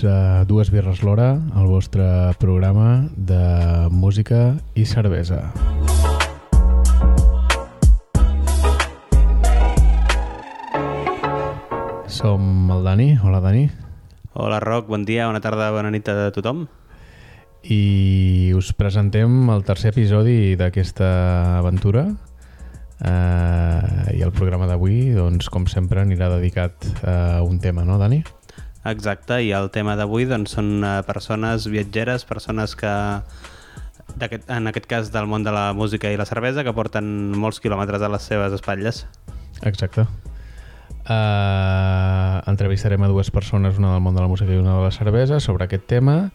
Benvinguts a Dues Birres l'Hora, el vostre programa de música i cervesa. Som el Dani. Hola, Dani. Hola, Roc. Bon dia, bona tarda, bona nit a tothom. I us presentem el tercer episodi d'aquesta aventura, Uh, I el programa d'avui, doncs, com sempre, anirà dedicat a un tema, no, Dani? Exacte, i el tema d'avui doncs, són uh, persones viatgeres, persones que, en aquest cas del món de la música i la cervesa, que porten molts quilòmetres a les seves espatlles. Exacte. Uh, entrevistarem a dues persones, una del món de la música i una de la cervesa, sobre aquest tema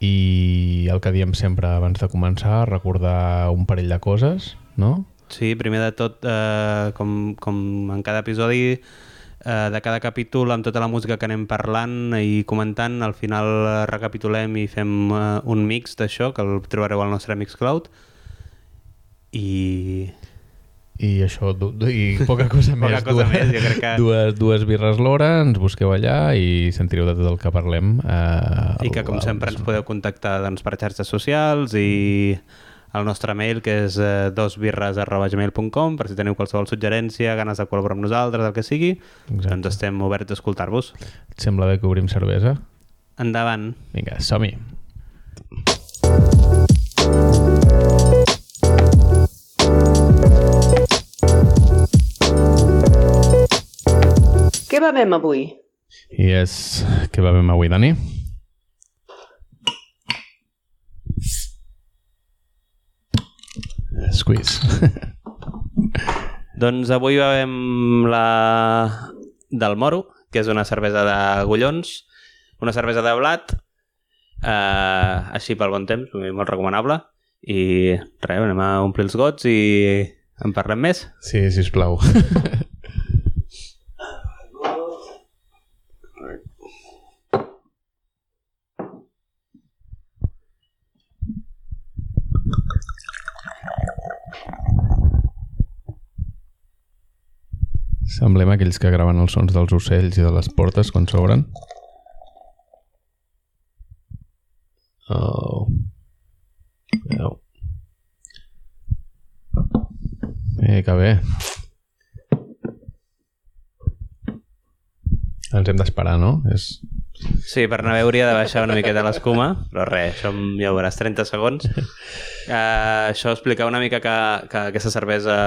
i el que diem sempre abans de començar, recordar un parell de coses, no? Sí, primer de tot, eh, com, com en cada episodi, eh, de cada capítol, amb tota la música que anem parlant i comentant, al final recapitulem i fem eh, un mix d'això, que el trobareu al nostre Mixcloud. I... I això, i poca cosa poca més. Cosa dues, més jo crec que... dues, dues birres l'hora, ens busqueu allà i sentireu de tot el que parlem. Eh, I que, com sempre, ens podeu contactar doncs, per xarxes socials i el nostre mail, que és eh, dosbirres.gmail.com, per si teniu qualsevol suggerència, ganes de col·laborar amb nosaltres, el que sigui, Exacte. doncs estem oberts a escoltar-vos. Et sembla bé que obrim cervesa? Endavant. Vinga, som-hi. Què bevem avui? Yes, què bevem avui, Dani? Squeeze. doncs avui bevem la del Moro, que és una cervesa d'agullons, una cervesa de blat, eh, així pel bon temps, molt recomanable, i res, anem a omplir els gots i en parlem més? Sí, sisplau. Semblem aquells que graven els sons dels ocells i de les portes quan s'obren. Oh. Veu. Eh, que bé. Ens hem d'esperar, no? És... Sí, per anar a veure de baixar una miqueta l'escuma, però res, això ja ho veuràs 30 segons. Uh, això explica una mica que, que aquesta cervesa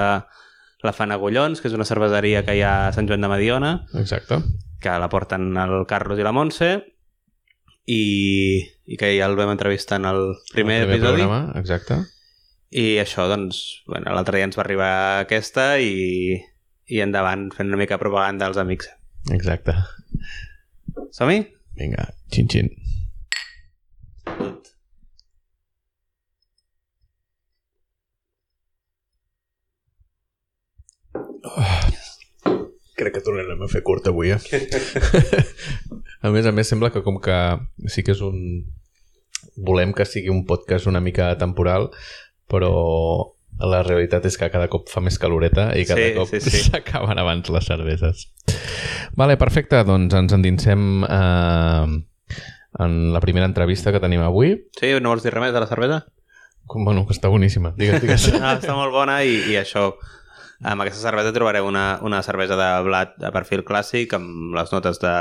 la fan Agullons, que és una cerveseria que hi ha a Sant Joan de Mediona. Exacte. Que la porten el Carlos i la Montse i, i que ja el vam entrevistar en el primer, el primer episodi. Programa, exacte. I això, doncs, bueno, l'altre dia ens va arribar aquesta i, i endavant fent una mica propaganda als amics. Exacte. Som-hi? Vinga, xin-xin. Oh. Crec que tornarem a fer curt avui, eh? a més a més, sembla que com que sí que és un... Volem que sigui un podcast una mica temporal, però la realitat és que cada cop fa més caloreta i cada sí, cop s'acaben sí, sí. abans les cerveses. Vale, perfecte, doncs ens endinsem eh, en la primera entrevista que tenim avui. Sí, no vols dir res més de la cervesa? Com, bueno, que està boníssima, digues, digues. ah, està molt bona i, i això amb aquesta cervesa trobareu una, una cervesa de blat de perfil clàssic amb les notes de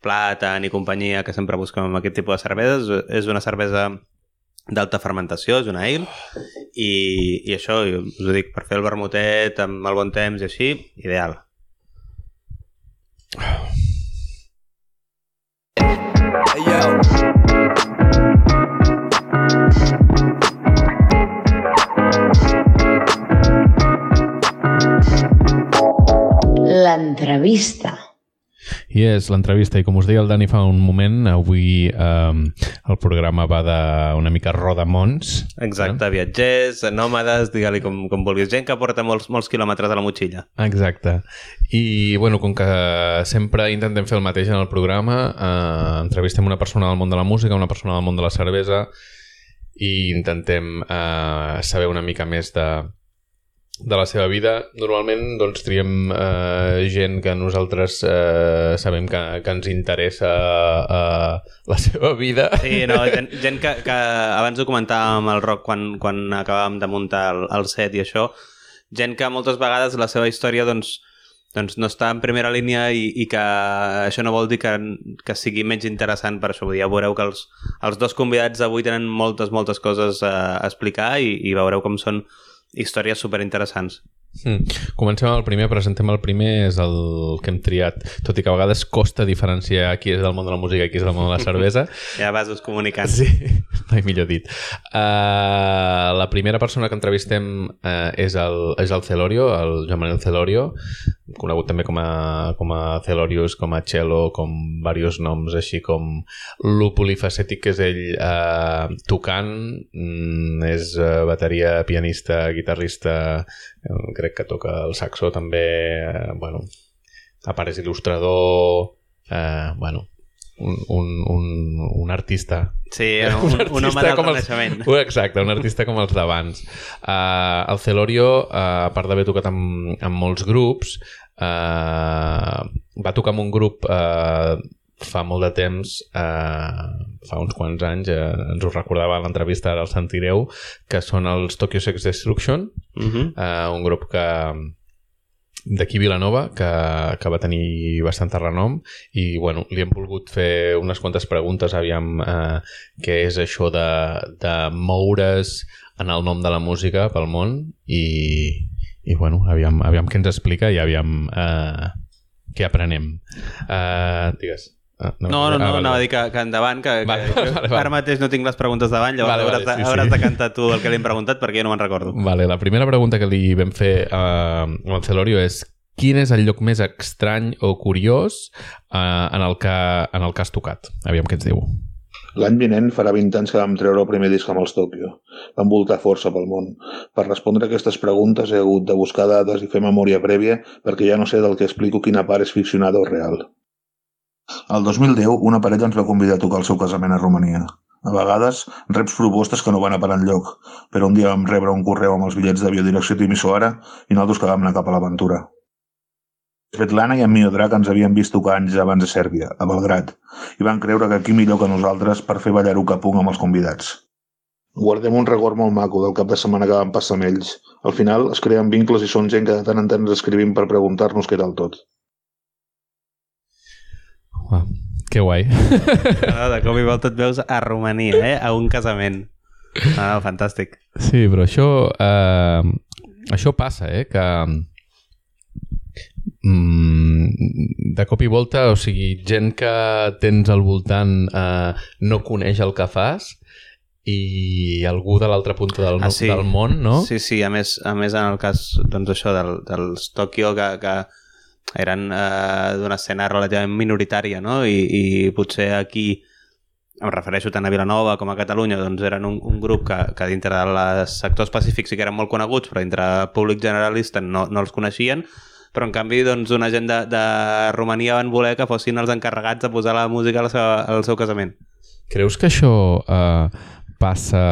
plàtan i companyia que sempre busquem amb aquest tipus de cerveses. És una cervesa d'alta fermentació, és una ale, i, i això, us ho dic, per fer el vermutet amb el bon temps i així, ideal. Hey, yo. L'entrevista. I és l'entrevista, i com us deia el Dani fa un moment, avui eh, el programa va de una mica rodamons. Exacte, eh? viatgers, nòmades, digue-li com, com vulguis, gent que porta molts, molts quilòmetres a la motxilla. Exacte. I, bueno, com que sempre intentem fer el mateix en el programa, eh, entrevistem una persona del món de la música, una persona del món de la cervesa, i intentem eh, saber una mica més de de la seva vida. Normalment doncs, triem eh, gent que nosaltres eh, sabem que, que ens interessa eh, la seva vida. Sí, no, gent, gent que, que abans ho comentàvem amb el Roc quan, quan acabàvem de muntar el, el set i això, gent que moltes vegades la seva història doncs, doncs no està en primera línia i, i que això no vol dir que, que sigui menys interessant per això. Ja veureu que els, els dos convidats d'avui tenen moltes, moltes coses a explicar i, i veureu com són històries superinteressants. Mm. Comencem amb el primer, presentem el primer, és el que hem triat, tot i que a vegades costa diferenciar qui és del món de la música i qui és del món de la cervesa. ja vas comunicant. Sí, mai millor dit. Uh, la primera persona que entrevistem uh, és, el, és el Celorio, el Joan Manuel Celorio, conegut també com a, com a Celorius, com a Cello, com diversos noms així com lo polifacètic que és ell uh, tocant, mm, és uh, bateria, pianista, guitarrista, uh, crec que toca el saxo també, eh, bueno, a part és il·lustrador, eh, bueno, un, un, un, un artista. Sí, un, un, un home del renaixement. Els, exacte, un artista com els d'abans. Uh, el Celorio, uh, a part d'haver tocat amb, amb molts grups, uh, va tocar amb un grup uh, fa molt de temps, eh, fa uns quants anys, eh, ens ho recordava en l'entrevista, ara el sentireu, que són els Tokyo Sex Destruction, uh Mhm. -huh. eh, un grup que d'aquí Vilanova que, que va tenir bastant renom i bueno, li hem volgut fer unes quantes preguntes aviam eh, què és això de, de moure's en el nom de la música pel món i, i bueno, aviam, aviam què ens explica i aviam eh, què aprenem. Uh, digues Ah, No, no, no, ah, vale, anava a vale. dir que, que endavant, que, Vale, que vale, vale. ara mateix no tinc les preguntes davant, llavors Vale, hauràs, vale, de, sí, hauràs sí. de cantar tu el que li hem preguntat perquè jo no me'n recordo. Vale, la primera pregunta que li vam fer uh, al Celorio és quin és el lloc més estrany o curiós uh, en, el que, en el que has tocat? Aviam què ens diu. L'any vinent farà 20 anys que vam treure el primer disc amb els Tokyo. Vam voltar força pel món. Per respondre a aquestes preguntes he hagut de buscar dades i fer memòria prèvia perquè ja no sé del que explico quina part és ficcionada o real. El 2010, una parella ens va convidar a tocar el seu casament a Romania. A vegades, reps propostes que no van a parar enlloc, però un dia vam rebre un correu amb els bitllets d'avió direcció Timisoara i nosaltres que vam anar cap a l'aventura. Svetlana i en Miodrag ens havien vist tocar anys abans a Sèrbia, a Belgrat, i van creure que aquí millor que nosaltres per fer ballar Ucapung amb els convidats. Guardem un record molt maco del cap de setmana que vam passar amb ells. Al final es creen vincles i són gent que de tant en tant ens escrivim per preguntar-nos què tal tot. Uau, que guai. No, de cop i volta et veus a Romania, eh? a un casament. Ah, fantàstic. Sí, però això, eh, això passa, eh? Que mm, de cop i volta, o sigui, gent que tens al voltant eh, no coneix el que fas i algú de l'altra punta del, Ah, sí. del món, no? Sí, sí, a més, a més en el cas doncs, això del, dels Tòquio que, que eren eh, d'una escena relativament minoritària no? I, i potser aquí em refereixo tant a Vilanova com a Catalunya doncs eren un, un grup que, que dintre dels sectors pacífics sí que eren molt coneguts però dintre públic generalista no, no els coneixien però en canvi doncs una gent de, de Romania van voler que fossin els encarregats de posar la música al seu, al seu casament Creus que això eh, passa...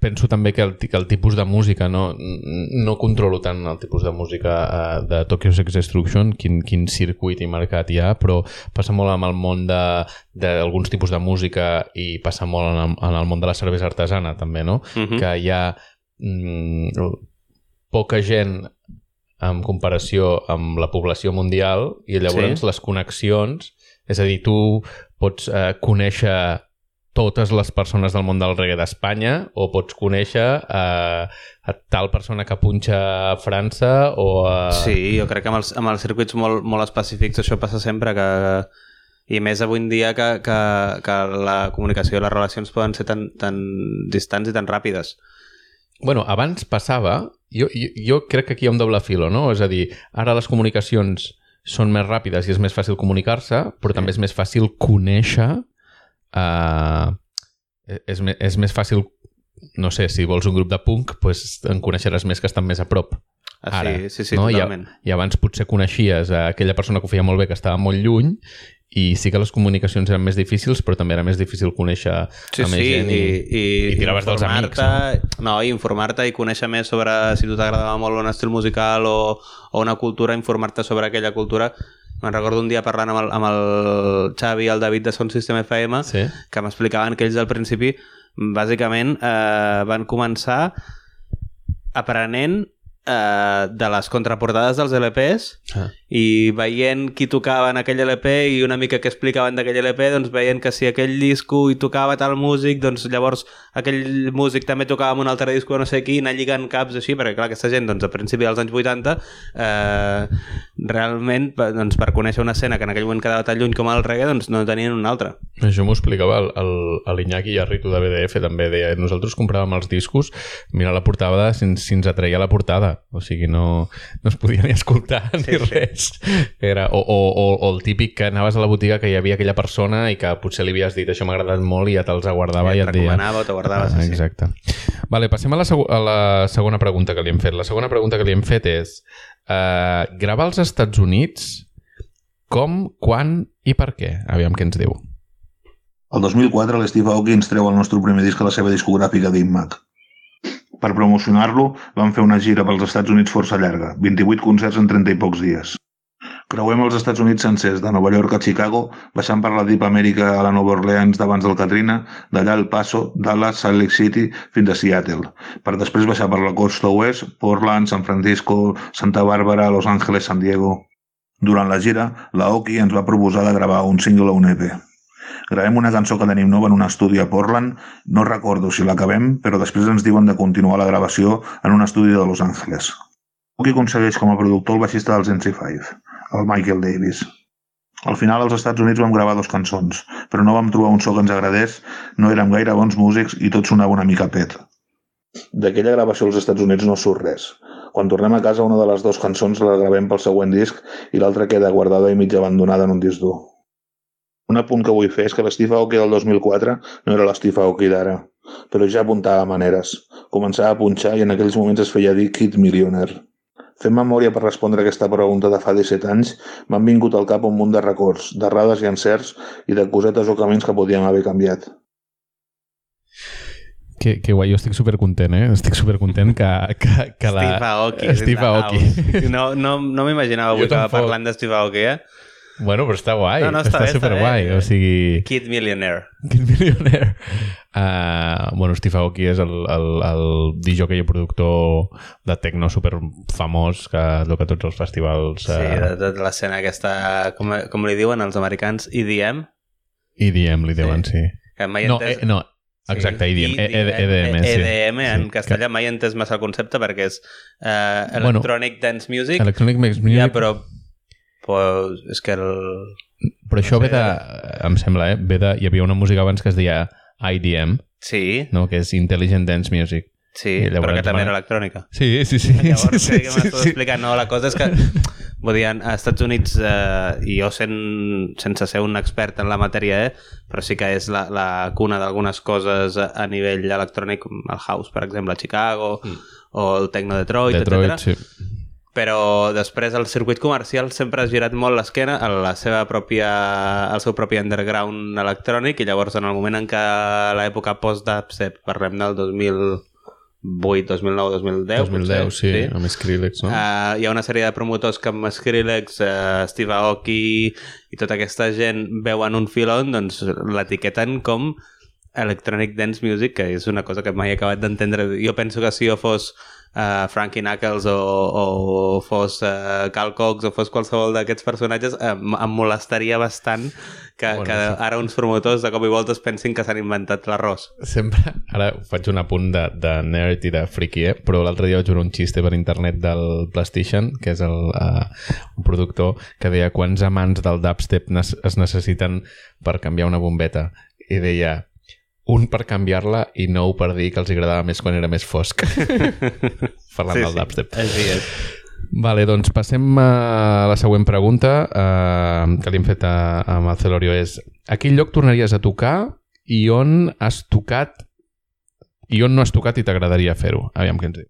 Penso també que el, que el tipus de música, no, no controlo tant el tipus de música eh, de Tokyo Sex Destruction, quin, quin circuit i mercat hi ha, però passa molt amb el món de- d'alguns tipus de música i passa molt en el, en el món de la cervesa artesana també, no? uh -huh. que hi ha mm, poca gent en comparació amb la població mundial i llavors Sí. les connexions, és a dir, tu pots eh, conèixer totes les persones del món del reggae d'Espanya o pots conèixer eh, a tal persona que punxa a França o a... Sí, jo crec que amb els, amb els circuits molt, molt específics això passa sempre que i més avui en dia que, que, que la comunicació i les relacions poden ser tan, tan distants i tan ràpides. Bueno, abans passava, jo, jo, jo crec que aquí hi ha un doble filo, no? És a dir, ara les comunicacions són més ràpides i és més fàcil comunicar-se, però també és més fàcil conèixer... Uh, és, me, és més fàcil, no sé, si vols un grup de punk, pues en coneixeràs més que estan més a prop. Ah, Ara, sí, sí, sí, no? I, totalment. I abans potser coneixies a aquella persona que ho feia molt bé, que estava molt lluny, i sí que les comunicacions eren més difícils, però també era més difícil conèixer Sí, a més sí, gent i, i, i, i tiraves dels amics. No? No, i informar-te i conèixer més sobre si tu t'agradava molt un estil musical o, o una cultura, informar-te sobre aquella cultura. Me'n recordo un dia parlant amb el, amb el Xavi i el David de Sound System FM Sí. que m'explicaven que ells al principi bàsicament eh, van començar aprenent eh, de les contraportades dels LPs Ah. I veient qui tocava en aquell LP i una mica què explicaven d'aquell LP, doncs veient que si aquell disco hi tocava tal músic, doncs llavors aquell músic també tocava amb un altre disco no sé qui, anar lligant caps així, perquè clar, aquesta gent, doncs a principi dels anys 80 eh, realment, doncs per conèixer una escena que en aquell moment quedava tan lluny com el reggae, doncs no tenien una altra. Això m'ho explicava el, el, el Yarritu de BDF també deia, nosaltres compràvem els discos mira la portada si, si ens atreia la portada o sigui, no, no es podia ni escoltar ni sí. res era, o, o, o, o el típic que anaves a la botiga que hi havia aquella persona i que potser li havies dit això m'ha agradat molt i ja te'ls aguardava i, I et et deia recomanava o te guardava, sí, sí. exacte vale, passem a la, segu a la segona pregunta que li hem fet la segona pregunta que li hem fet és uh, gravar als Estats Units com, quan i per què? Aviam què ens diu El 2004 l'Steve Aoki ens treu el nostre primer disc a la seva discogràfica d'Immac. Per promocionar-lo, van fer una gira pels Estats Units força llarga, 28 concerts en 30 i pocs dies. Creuem els Estats Units sencers, de Nova York a Chicago, baixant per la Deep Amèrica a la Nova Orleans d'abans del Katrina, d'allà al Paso, Dallas, Salt Lake City, fins a Seattle, per després baixar per la costa oest, Portland, San Francisco, Santa Bàrbara, Los Angeles, San Diego... Durant la gira, la Oki ens va proposar de gravar un single o un EP. Gravem una cançó que tenim nova en un estudi a Portland, no recordo si l'acabem, però després ens diuen de continuar la gravació en un estudi de Los Angeles. Oki aconsegueix com a productor el baixista dels NC5, el Michael Davis. Al final, als Estats Units vam gravar dues cançons, però no vam trobar un so que ens agradés, no érem gaire bons músics i tot sonava una mica pet. D'aquella gravació als Estats Units no surt res. Quan tornem a casa, una de les dues cançons la gravem pel següent disc i l'altra queda guardada i mig abandonada en un disc dur. Un apunt que vull fer és que l'Steve Aoki del 2004 no era l'Steve Aoki d'ara, però ja apuntava maneres. Començava a punxar i en aquells moments es feia dir Kid Millionaire. Fent memòria per respondre aquesta pregunta de fa 17 anys, m'han vingut al cap un munt de records, d'errades i encerts i de cosetes o camins que podíem haver canviat. Que, que guai, jo estic supercontent, eh? Estic supercontent que, que, que la... Steve Aoki. Steve Aoki. No, no, no m'imaginava avui que parlant de Steve Aoki, eh? Bueno, però està guai. No, no, està està, bé, està superguai. bé. O sigui... Kid Millionaire. Quin milioner. Uh, bueno, Steve Aoki és el, el, el DJ i productor de techno super famós que toca tots els festivals Sí, de, uh, de l'escena aquesta, com, com li diuen els americans, EDM, EDM li diuen, sí. que mai No, entès... eh, no, exacte, EDM, I- E- E- EDM, sí. EDM, en Sí, castellà mai he entès massa el concepte perquè és uh, Bueno, Electronic Dance Music, Electronic Mix Music, ja, però pues, és que el... però això no ve de, em sembla, eh? Ve de, hi havia una música abans que es deia IDM, Sí, no? que és Intelligent Dance Music. sí, però que també era electrònica. Sí, sí, sí. Llavors, sí, sí, que m'estàs explicant, no, la cosa és que vull dir, als Estats Units eh, i jo sent, sense ser un expert en la matèria eh, però sí que és la, la cuna d'algunes coses a, a nivell electrònic com el house, per exemple, a Chicago mm. o el techno Detroit, Detroit, etc. sí. Però després el circuit comercial sempre ha girat molt l'esquena a la seva pròpia, al seu propi underground electrònic i llavors en el moment en què l'època post-dubstep, parlem del 2008, 2009, 2010, 2010, potser, sí, amb Skrillex, no? Uh, hi ha una sèrie de promotors com Skrillex, uh, Steve Aoki i tota aquesta gent veuen un filon, doncs l'etiqueten com Electronic Dance Music, que és una cosa que mai he acabat d'entendre. Jo penso que si jo fos uh, Frankie Knuckles o, o fos uh, Cal Cox o fos qualsevol d'aquests personatges, uh, em molestaria bastant que, Bueno, que ara uns promotors de cop i volta es pensin que s'han inventat l'arròs. Sempre, ara faig un apunt de, de nerd i de friki, eh? però l'altre dia vaig veure un xiste per internet del Plastation, que és el, uh, un productor que deia quants amants del dubstep es necessiten per canviar una bombeta. I deia, un per canviar-la i nou per dir que els agradava més quan era més fosc. Parlant Sí, del sí. dubstep. Així és. Vale, doncs passem a la següent pregunta eh, que li hem fet a, a Marcelorio és a quin lloc tornaries a tocar i on has tocat i on no has tocat i t'agradaria fer-ho? Aviam què ens diu.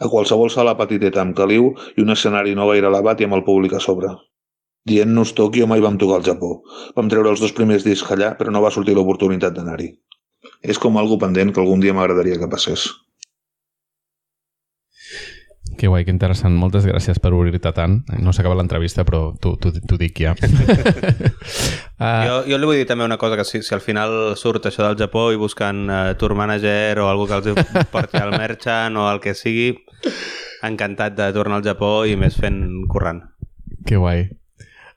A qualsevol sala petiteta amb caliu i un escenari no gaire elevat i amb el públic a sobre. Dient-nos Tòquio mai vam tocar al Japó. Vam treure els dos primers discs allà, però no va sortir l'oportunitat d'anar-hi. És com algo pendent que algun dia m'agradaria que passés. Que guai, que interessant. Moltes gràcies per obrir-te tant. No s'acaba l'entrevista, però t'ho dic ja. uh... jo, jo li vull dir també una cosa, que si, si al final surt això del Japó i busquen uh, tour manager o algú que els porti al merchant o el que sigui, encantat de tornar al Japó i més fent currant. Que guai.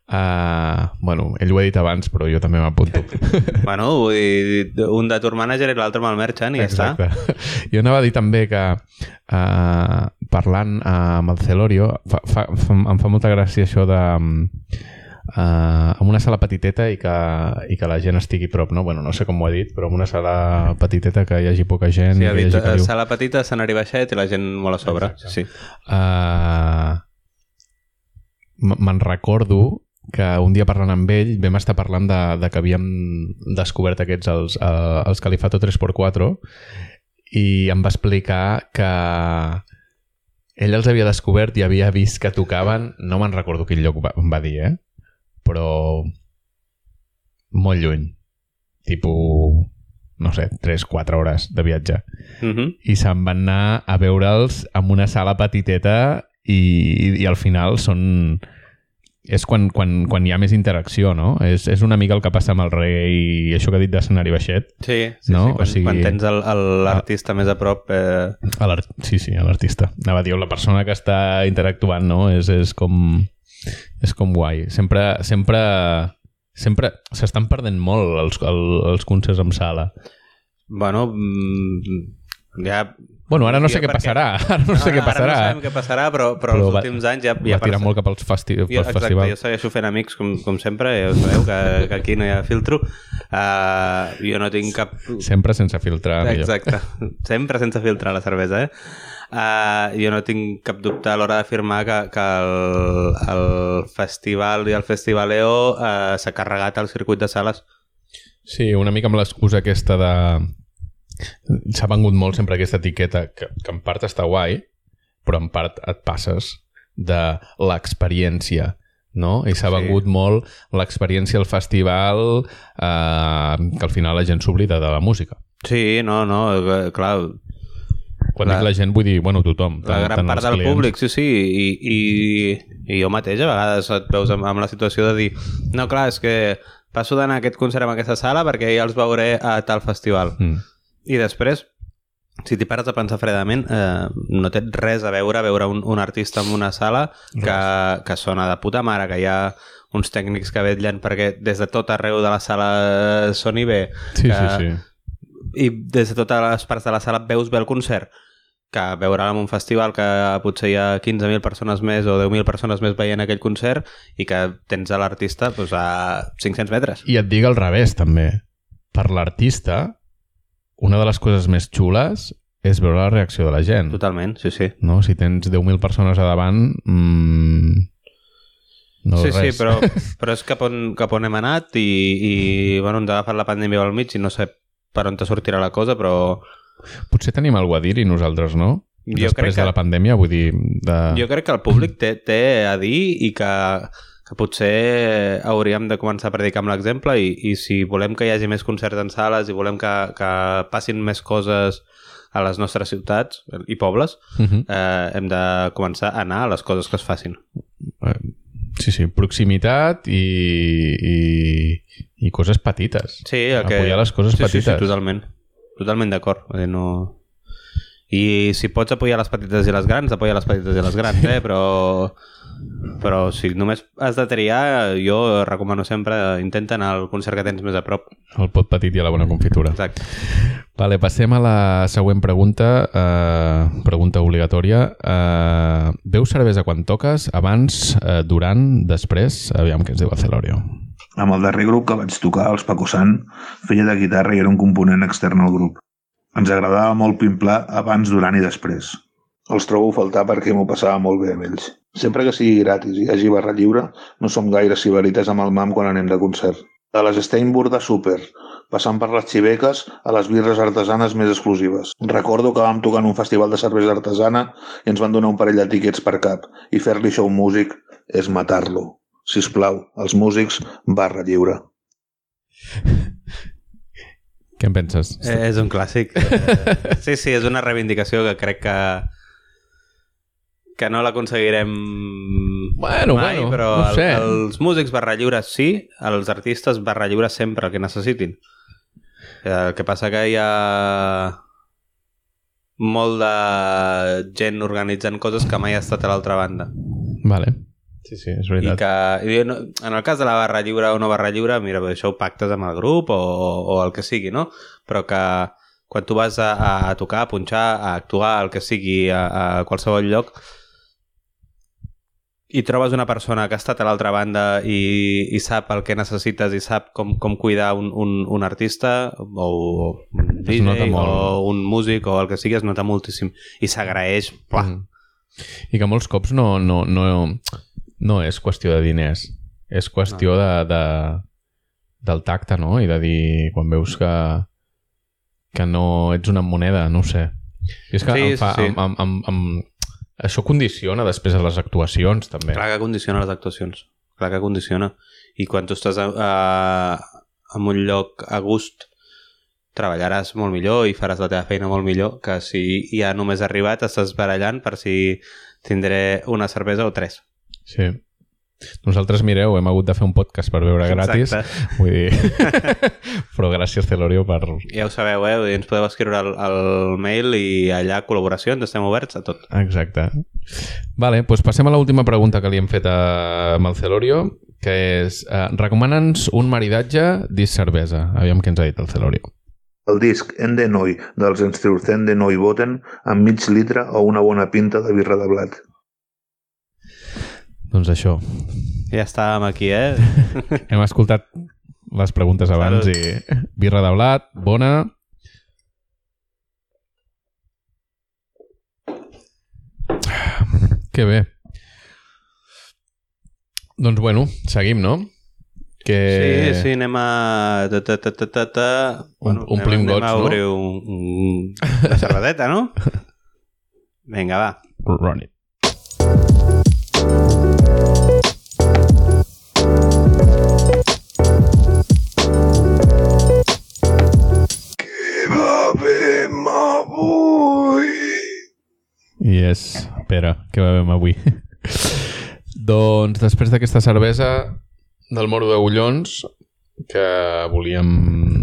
Uh, bueno, ell ho ha dit abans, però jo també m'apunto. bueno, vull dir, un de tour manager i l'altre amb el merchant i Exacte. ja està. Jo anava a dir també que uh, parlant uh, amb el Celorio, fa, fa, fa, em fa molta gràcia això de... Uh, amb una sala petiteta i que, i que la gent estigui prop, no? Bueno, no sé com ho ha dit, però amb una sala petiteta que hi hagi poca gent... Sí, ha dit, hagi sala petita, escenari baixet i la gent molt a sobre. Exacte. Sí. Uh, Me'n recordo que un dia parlant amb ell vam estar parlant de, de que havíem descobert aquests, els, uh, els Califato 3x4 i em va explicar que ell els havia descobert i havia vist que tocaven, no me'n recordo quin lloc va, va dir, eh? però molt lluny tipo no sé, 3-4 hores de viatge. Uh -huh. I se'n van anar a veure'ls en una sala petiteta i, i al final són és quan, quan, quan hi ha més interacció, no? És, és una mica el que passa amb el reggae i això que ha dit d'escenari baixet. Sí, sí, no? sí quan, o sigui, quan tens l'artista més a prop... Eh... A sí, sí, l'artista. Anava a dir, la persona que està interactuant, no? És, és com... És com guai. Sempre... sempre sempre s'estan perdent molt els, els, els concerts en sala. Bueno, mm, ja Bueno, ara no sé què passarà. Ara no, no sé què passarà. Ara no sabem què passarà, però, però, però els últims anys ja... ja va tirar molt cap als, festi jo, exacte, festivals. Jo segueixo fent amics, com, com sempre, ja ho sabeu, que, que aquí no hi ha filtro. Uh, jo no tinc cap... Sempre sense filtrar. Exacte. Sempre sense filtrar la cervesa, eh? Uh, jo no tinc cap dubte a l'hora d'afirmar que, que el, el festival i el festivaleo uh, s'ha carregat al circuit de sales. Sí, una mica amb l'excusa aquesta de s'ha vengut molt sempre aquesta etiqueta que, que en part està guai, però en part et passes de l'experiència no? I s'ha sí. vengut molt l'experiència al festival eh, que al final la gent s'oblida de la música. Sí, no, no, eh, clar... Quan la, dic la gent vull dir, bueno, tothom. La gran tant part del clients. públic, sí, sí, i, i, i jo mateix a vegades et veus amb, amb la situació de dir no, clar, és que passo d'anar a aquest concert en aquesta sala perquè ja els veuré a tal festival. Mm i després, si t'hi pares a pensar fredament, eh, no té res a veure veure un, un artista en una sala que, que sona de puta mare, que hi ha uns tècnics que vetllen perquè des de tot arreu de la sala soni bé. Sí, que, sí, sí. I des de totes les parts de la sala veus bé el concert que veure en un festival que potser hi ha 15.000 persones més o 10.000 persones més veient aquell concert i que tens a l'artista doncs, a 500 metres. I et dic al revés, també. Per l'artista, una de les coses més xules és veure la reacció de la gent. Totalment, sí, sí. No? Si tens 10.000 persones a davant... Mmm, no sí, res. sí, però, però és cap on, cap on hem anat i, i bueno, ens ha agafat la pandèmia al mig i no sé per on te sortirà la cosa, però... Potser tenim alguna a dir-hi nosaltres, no? Jo Després que, de la pandèmia, vull dir... De... Jo crec que el públic té, té a dir i que que potser hauríem de començar a predicar amb l'exemple i, i si volem que hi hagi més concerts en sales i volem que, que passin més coses a les nostres ciutats i pobles, uh mhm. -huh. eh, hem de començar a anar a les coses que es facin. Eh, sí, sí, proximitat i, i, i coses petites. Sí, el que... apoyar les coses sí, petites. Sí, sí, totalment. Totalment d'acord. No... I si pots apoyar les petites i les grans, apoya les petites i les grans, eh? però però si només has de triar, jo recomano sempre intenta anar al concert que tens més a prop. El pot petit i a la bona confitura. Exacte. Vale, passem a la següent pregunta, eh, pregunta obligatòria. Eh, veus cervesa quan toques? Abans, eh, durant, després? Aviam què ens diu el Celorio. Amb el darrer grup que vaig tocar, els Paco Sant, feia de guitarra i era un component extern al grup. Ens agradava molt pimplar abans, durant i després. Els trobo a faltar perquè m'ho passava molt bé amb ells. Sempre que sigui gratis i hi hagi barra lliure, no som gaire ciberites amb el mam quan anem de concert. De les Steinburg de Super, passant per les xiveques a les birres artesanes més exclusives. Recordo que vam tocar en un festival de cervesa artesana i ens van donar un parell de tiquets per cap i fer-li això a un músic és matar-lo. Si us plau, els músics, barra lliure. Què en penses? Eh, és un clàssic. Eh, sí, sí, és una reivindicació que crec que que no l'aconseguirem Bueno, mai, bueno, però no sé. el, els músics barra lliure sí, els artistes barra lliure sempre el que necessitin. Eh, El que passa que hi ha molt de gent organitzant coses que mai ha estat a l'altra banda. Vale. Sí, sí, és I veritat. que, i no- en el cas de la barra lliure o no barra lliure, mira, això ho pactes amb el grup o, o el que sigui, no? Però que quan tu vas a, a tocar, a punxar, a actuar, el que sigui, a, a qualsevol lloc, i trobes una persona que ha estat a l'altra banda i, i sap el que necessites i sap com, com cuidar un, un, un artista o un DJ molt. o un músic o el que sigui, es nota moltíssim i s'agraeix. Mm. I que molts cops no, no, no, no és qüestió de diners. És qüestió de, de, del tacte, no? I de dir, quan veus que, que no ets una moneda, no ho sé. I és que Sí, em fa, sí. Em, em, em, em, això condiciona després a les actuacions, també. Clar que condiciona les actuacions. Clar que condiciona. I quan tu estàs a, a, en un lloc a gust, treballaràs molt millor i faràs la teva feina molt millor que si ja només has arribat estàs barallant per si tindré una cervesa o tres. Sí. Nosaltres, mireu, hem hagut de fer un podcast per veure gratis. Exacte. Vull dir... Però gràcies, Celorio, per... Ja ho sabeu, eh? Vull dir, Ens podeu escriure al, al mail i allà col·laboracions, estem oberts a tot. Exacte. Vale, doncs passem a l'última pregunta que li hem fet a, amb el Celorio, que és, eh, recomana'ns un maridatge disc cervesa. Aviam què ens ha dit el Celorio. El disc En de Noi dels Enstrurcen de Noi Boten amb mig litre o una bona pinta de birra de blat. Doncs això. Ja estàvem aquí, eh? Hem escoltat les preguntes abans Salut. i birra de blat, bona. Que bé. Doncs bueno, seguim, no? Que... Sí, sí, anem a... Ta, ta, ta, ta, ta, ta. Um- omplim anem, gots, anem a no? obrir un, un, una cervedeta, no? Vinga, va. Run it. Avui! Yes, Pere, què bevem avui? doncs després d'aquesta cervesa del Moro d'Agullons, que volíem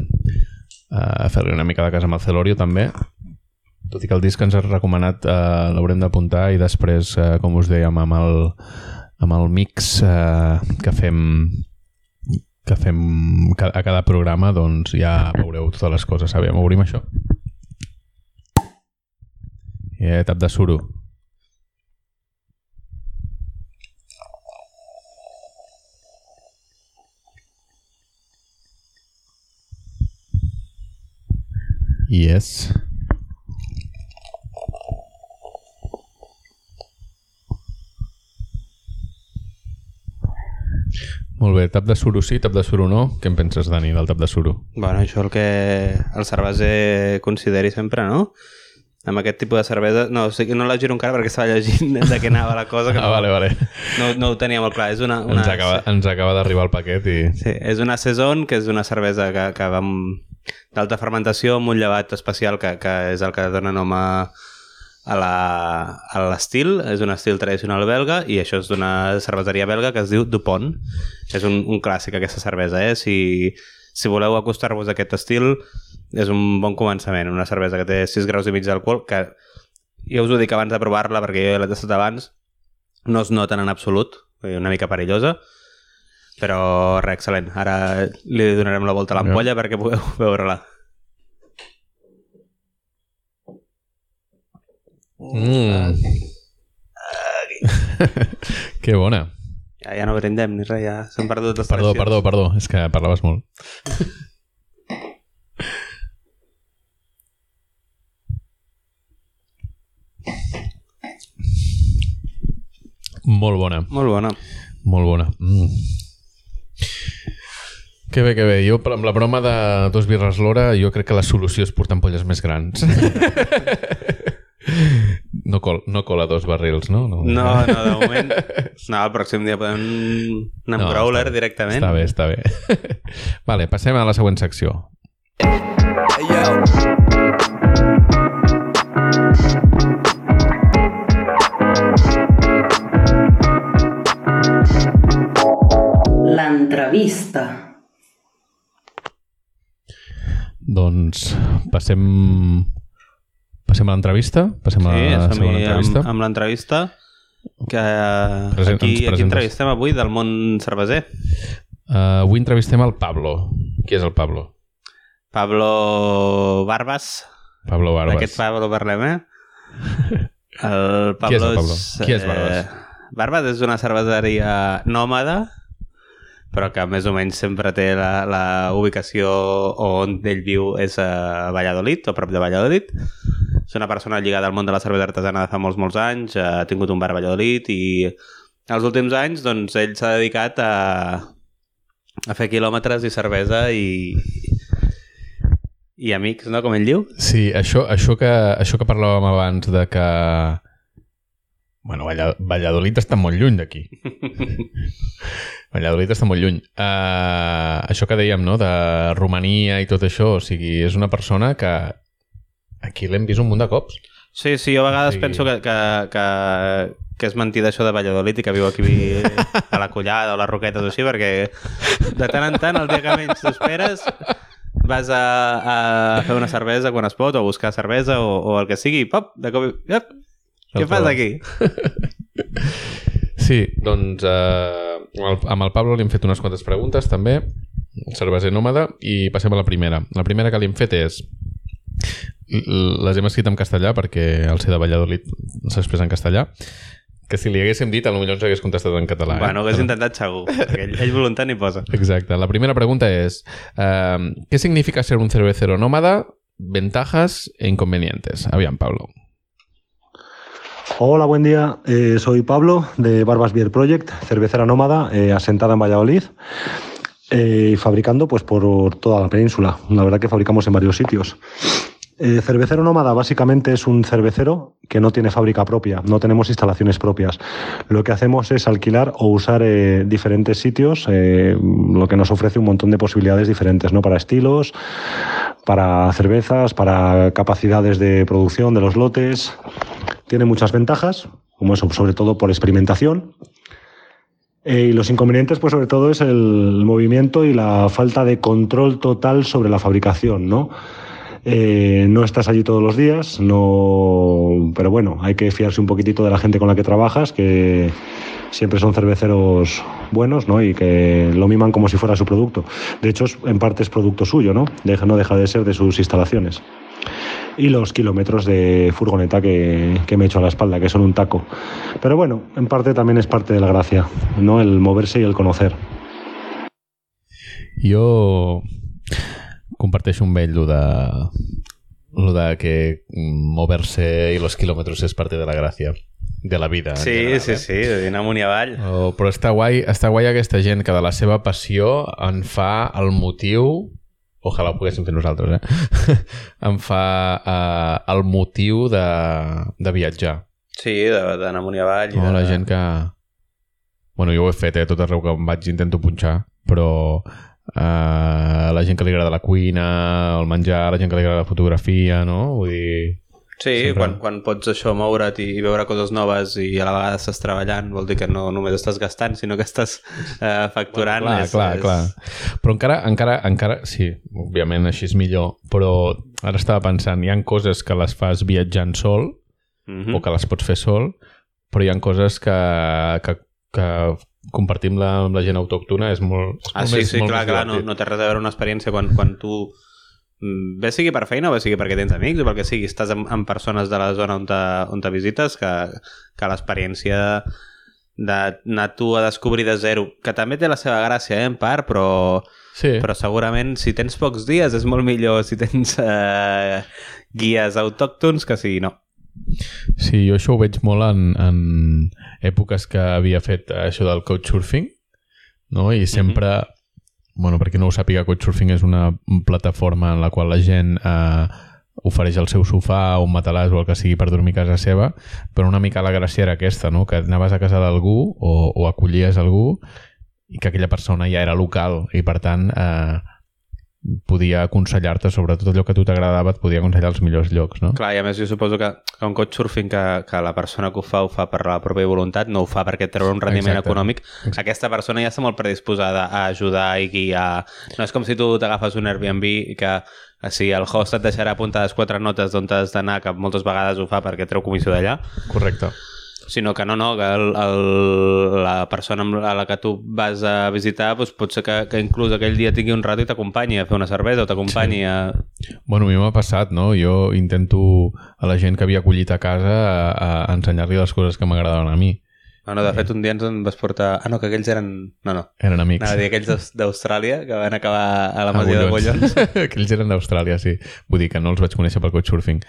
eh, fer-li una mica de casa amb el Celorio també, tot i que el disc que ens has recomanat eh, l'haurem d'apuntar i després, eh, com us dèiem, amb el, amb el mix eh, que fem que fem a cada programa, doncs ja veureu totes les coses. Sabem, obrim això. Eh, tap de suro. Yes. Molt bé, tap de suro sí, tap de suro no. Què en penses, Dani, del tap de suro? Bueno, això el que el cerveser consideri sempre, no? Amb aquest tipus de cervesa... No, o sigui, no la giro encara perquè estava llegint de què anava la cosa. Que Ah, no, vale, vale. no, no ho tenia molt clar. És una, una, Ens acaba, ens acaba d'arribar el paquet i... Sí, és una Saison, que és una cervesa que, que va amb d'alta fermentació amb un llevat especial que, que és el que dona nom a, a la- a l'estil. És un estil tradicional belga i això és d'una cerveseria belga que es diu Dupont. És un, un clàssic aquesta cervesa, eh? Si, si voleu acostar-vos a aquest estil, és un bon començament. Una cervesa que té 6 graus i mig d'alcohol, que jo us ho dic abans de provar-la perquè jo l'he tastat abans, no es noten en absolut, una mica perillosa, però re, excel·lent. Ara li donarem la volta a l'ampolla perquè pugueu veure-la. Mm. que bona. Ja, ja no brindem ni res, ja s'han perdut les Perdó, perdó, perdó. És que parlaves molt. Molt bona, Molt bona. molt bona. Mm. Que bé, que bé. Jo, amb la broma de dos birres l'hora, jo crec que la solució és portar ampolles més grans. No, col, no cola dos barrils, no? No, no, de moment... No, el pròxim dia podem anar amb No, Growler està directament. Està bé, està bé. vale, passem a la següent secció. L'entrevista. Doncs passem... Passem a l'entrevista? Passem Sí, a la segona entrevista? amb, amb l'entrevista que Present- aquí, aquí entrevistem avui del món cerveser. Uh, avui entrevistem el Pablo. Qui és el Pablo? Pablo Barbas, Pablo Barbas. aquest Pablo parlem, eh? El Pablo Qui és el Pablo? Qui és Barbas? Eh, Barbas és una cerveseria nòmada, però que més o menys sempre té la, la ubicació on ell viu és a Valladolid, o prop de Valladolid. És una persona lligada al món de la cervesa artesana de fa molts, molts anys, ha tingut un bar a Valladolid i els últims anys doncs, ell s'ha dedicat a, a fer quilòmetres i cervesa i, i amics, no? Com ell diu. Sí, això, això, que, això que parlàvem abans de que... Bueno, Valla- Valladolid està molt lluny d'aquí. Valladolid està molt lluny. Uh, això que dèiem, no?, de Romania i tot això, o sigui, és una persona que aquí l'hem vist un munt de cops. Sí, sí, jo a vegades Sí. sí. penso que, que, que, que és mentida això de Valladolid i que viu aquí a la Collada o a les Roquetes o així, perquè de tant en tant, el dia que menys t'esperes, vas a, a fer una cervesa quan es pot, o buscar cervesa, o, o el que sigui, i pop, de cop... què fas aquí? Sí, doncs eh, amb el- amb el Pablo li hem fet unes quantes preguntes també, cerveser nòmada, i passem a la primera. La primera que li hem fet és... Les hem escrit en castellà perquè el ser de Valladolid s'expressa en castellà que si li haguéssim dit, potser ens hagués contestat en català. Bueno, ho hagués intentat segur, ell, ell voluntat ni posa. Exacte. La primera pregunta és eh, ¿qué significa ser un cervecero nómada? Ventajas e inconvenientes. Aviam, Pablo. Hola, buen día. Eh, soy Pablo de Barbas Beer Project, cervecera nómada, eh, asentada en Valladolid eh, y fabricando pues por toda la península. La verdad que fabricamos en varios sitios. Eh, cervecero nómada básicamente es un cervecero que no tiene fábrica propia, no tenemos instalaciones propias. Lo que hacemos es alquilar o usar eh, diferentes sitios, eh, lo que nos ofrece un montón de posibilidades diferentes, ¿no? Para estilos, para cervezas, para capacidades de producción de los lotes. Tiene muchas ventajas, como eso, sobre todo por experimentación. Y los inconvenientes, pues sobre todo es el movimiento y la falta de control total sobre la fabricación, ¿no? Eh, no estás allí todos los días, no, pero bueno, hay que fiarse un poquitito de la gente con la que trabajas, que siempre son cerveceros buenos, ¿no? Y que lo miman como si fuera su producto. De hecho, en parte es producto suyo, ¿no? Deja, no deja de ser de sus instalaciones. Y los kilómetros de furgoneta que, que me echo a la espalda, que son un taco. Pero bueno, en parte también es parte de la gracia, ¿no? El moverse y el conocer. Jo comparteixo amb ell de, lo de que moverse i los kilómetros és parte de la gràcia de la vida. Sí, general, sí, eh? sí, de dir amunt i avall. Oh, però està guai, està guai aquesta gent que de la seva passió en fa el motiu ojalà ho poguéssim fer nosaltres, eh? en fa eh, el motiu de, de viatjar. Sí, de- d'anar amunt i avall. No? de... La gent que... Bueno, jo ho he fet, eh? Tot arreu que em vaig intento punxar, però eh, la gent que li agrada la cuina, el menjar, la gent que li agrada la fotografia, no? Vull dir... Sí, Sempre. quan, quan pots això moure't i veure coses noves i a la vegada estàs treballant, vol dir que no només estàs gastant, sinó que estàs eh, facturant. clar, és, clar, és... clar. Però encara, encara, encara, sí, òbviament així és millor, però ara estava pensant, hi han coses que les fas viatjant sol, Mm o -hmm. que les pots fer sol, però hi han coses que, que, que compartim la, amb la gent autòctona és molt, és Ah, molt sí, més, sí, molt clar, més clar, no, no té res a veure una experiència quan, quan tu mm, bé sigui per feina o bé sigui perquè tens amics o perquè sigui estàs amb, amb persones de la zona on te, on te visites que, que l'experiència d'anar tu a descobrir de zero, que també té la seva gràcia, eh, en part, però, Sí, però segurament si tens pocs dies és molt millor si tens eh, guies autòctons que si no. Sí, jo això ho veig molt en, en èpoques que havia fet això del couchsurfing, no? I sempre... Bueno, perquè no ho sàpiga, Couchsurfing és una plataforma en la qual la gent eh, ofereix el seu sofà o un matalàs o el que sigui per dormir a casa seva, però una mica la gràcia era aquesta, no? que anaves a casa d'algú o, o acollies algú i que aquella persona ja era local i per tant eh, podia aconsellar-te sobre tot allò que a tu t'agradava, et podia aconsellar els millors llocs, no? Clar, i a més jo suposo que, que un couchsurfing que, que la persona que ho fa ho fa per la pròpia voluntat, no ho fa perquè treure un rendiment Exacte. econòmic, Exacte. aquesta persona ja està molt predisposada a ajudar i guiar. No és com si tu t'agafes un Airbnb i que eh, si el host et deixarà apuntades quatre notes d'on has d'anar, que moltes vegades ho fa perquè treu comissió d'allà, Correcte. Sinó que no, no, que el, el, la persona amb a la que tu vas a visitar doncs pot ser que, que inclús aquell dia tingui un rato i t'acompanyi a fer una cervesa o t'acompanyi sí. a... Bueno, a mi m'ha passat, no? Jo intento a la gent que havia acollit a casa a, a ensenyar-li les coses que m'agradaven a mi. No, no, de fet, un dia ens en vas portar... Ah, no, que aquells eren... No, no. Eren amics. Anava a dir aquells d'Aus- d'Austràlia que van acabar a la masia de Bollons. Aquells eren d'Austràlia, sí. Vull dir que no els vaig conèixer pel couchsurfing.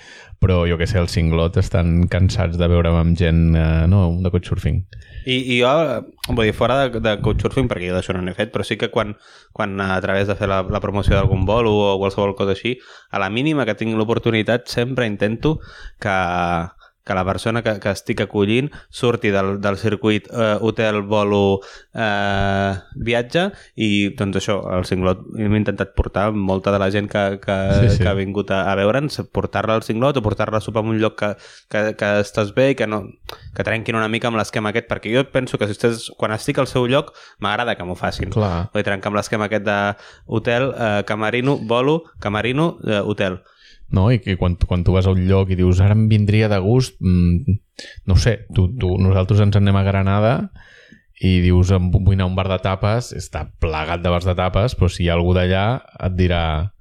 Però jo que sé, els cinglot estan cansats de veure'm amb gent, eh, no, de couchsurfing. I, I jo, eh, vull dir, fora de, de couchsurfing, perquè jo d'això no n'he fet, però sí que quan, quan a través de fer la, la promoció d'algun vol o qualsevol cosa així, a la mínima que tinc l'oportunitat sempre intento que, que la persona que, que estic acollint surti del, del circuit eh, hotel, volo, eh, viatge i doncs això, al cinglot hem intentat portar molta de la gent que, que, Sí, sí, que ha vingut a, a veure'ns, portar-la al cinglot o portar-la a sopar en un lloc que, que, que estàs bé i que, no, que trenquin una mica amb l'esquema aquest, perquè jo penso que si estàs, quan estic al seu lloc m'agrada que m'ho facin. Clar. Vull trencar amb l'esquema aquest de hotel, eh, camerino, volo, camerino, eh, hotel. No? I que quan, quan tu vas a un lloc i dius ara em vindria de gust, mm, no sé, tu, tu, nosaltres ens en anem a Granada i dius em vull anar a un bar de tapes, està plagat de bars de tapes, però si hi ha algú d'allà et dirà...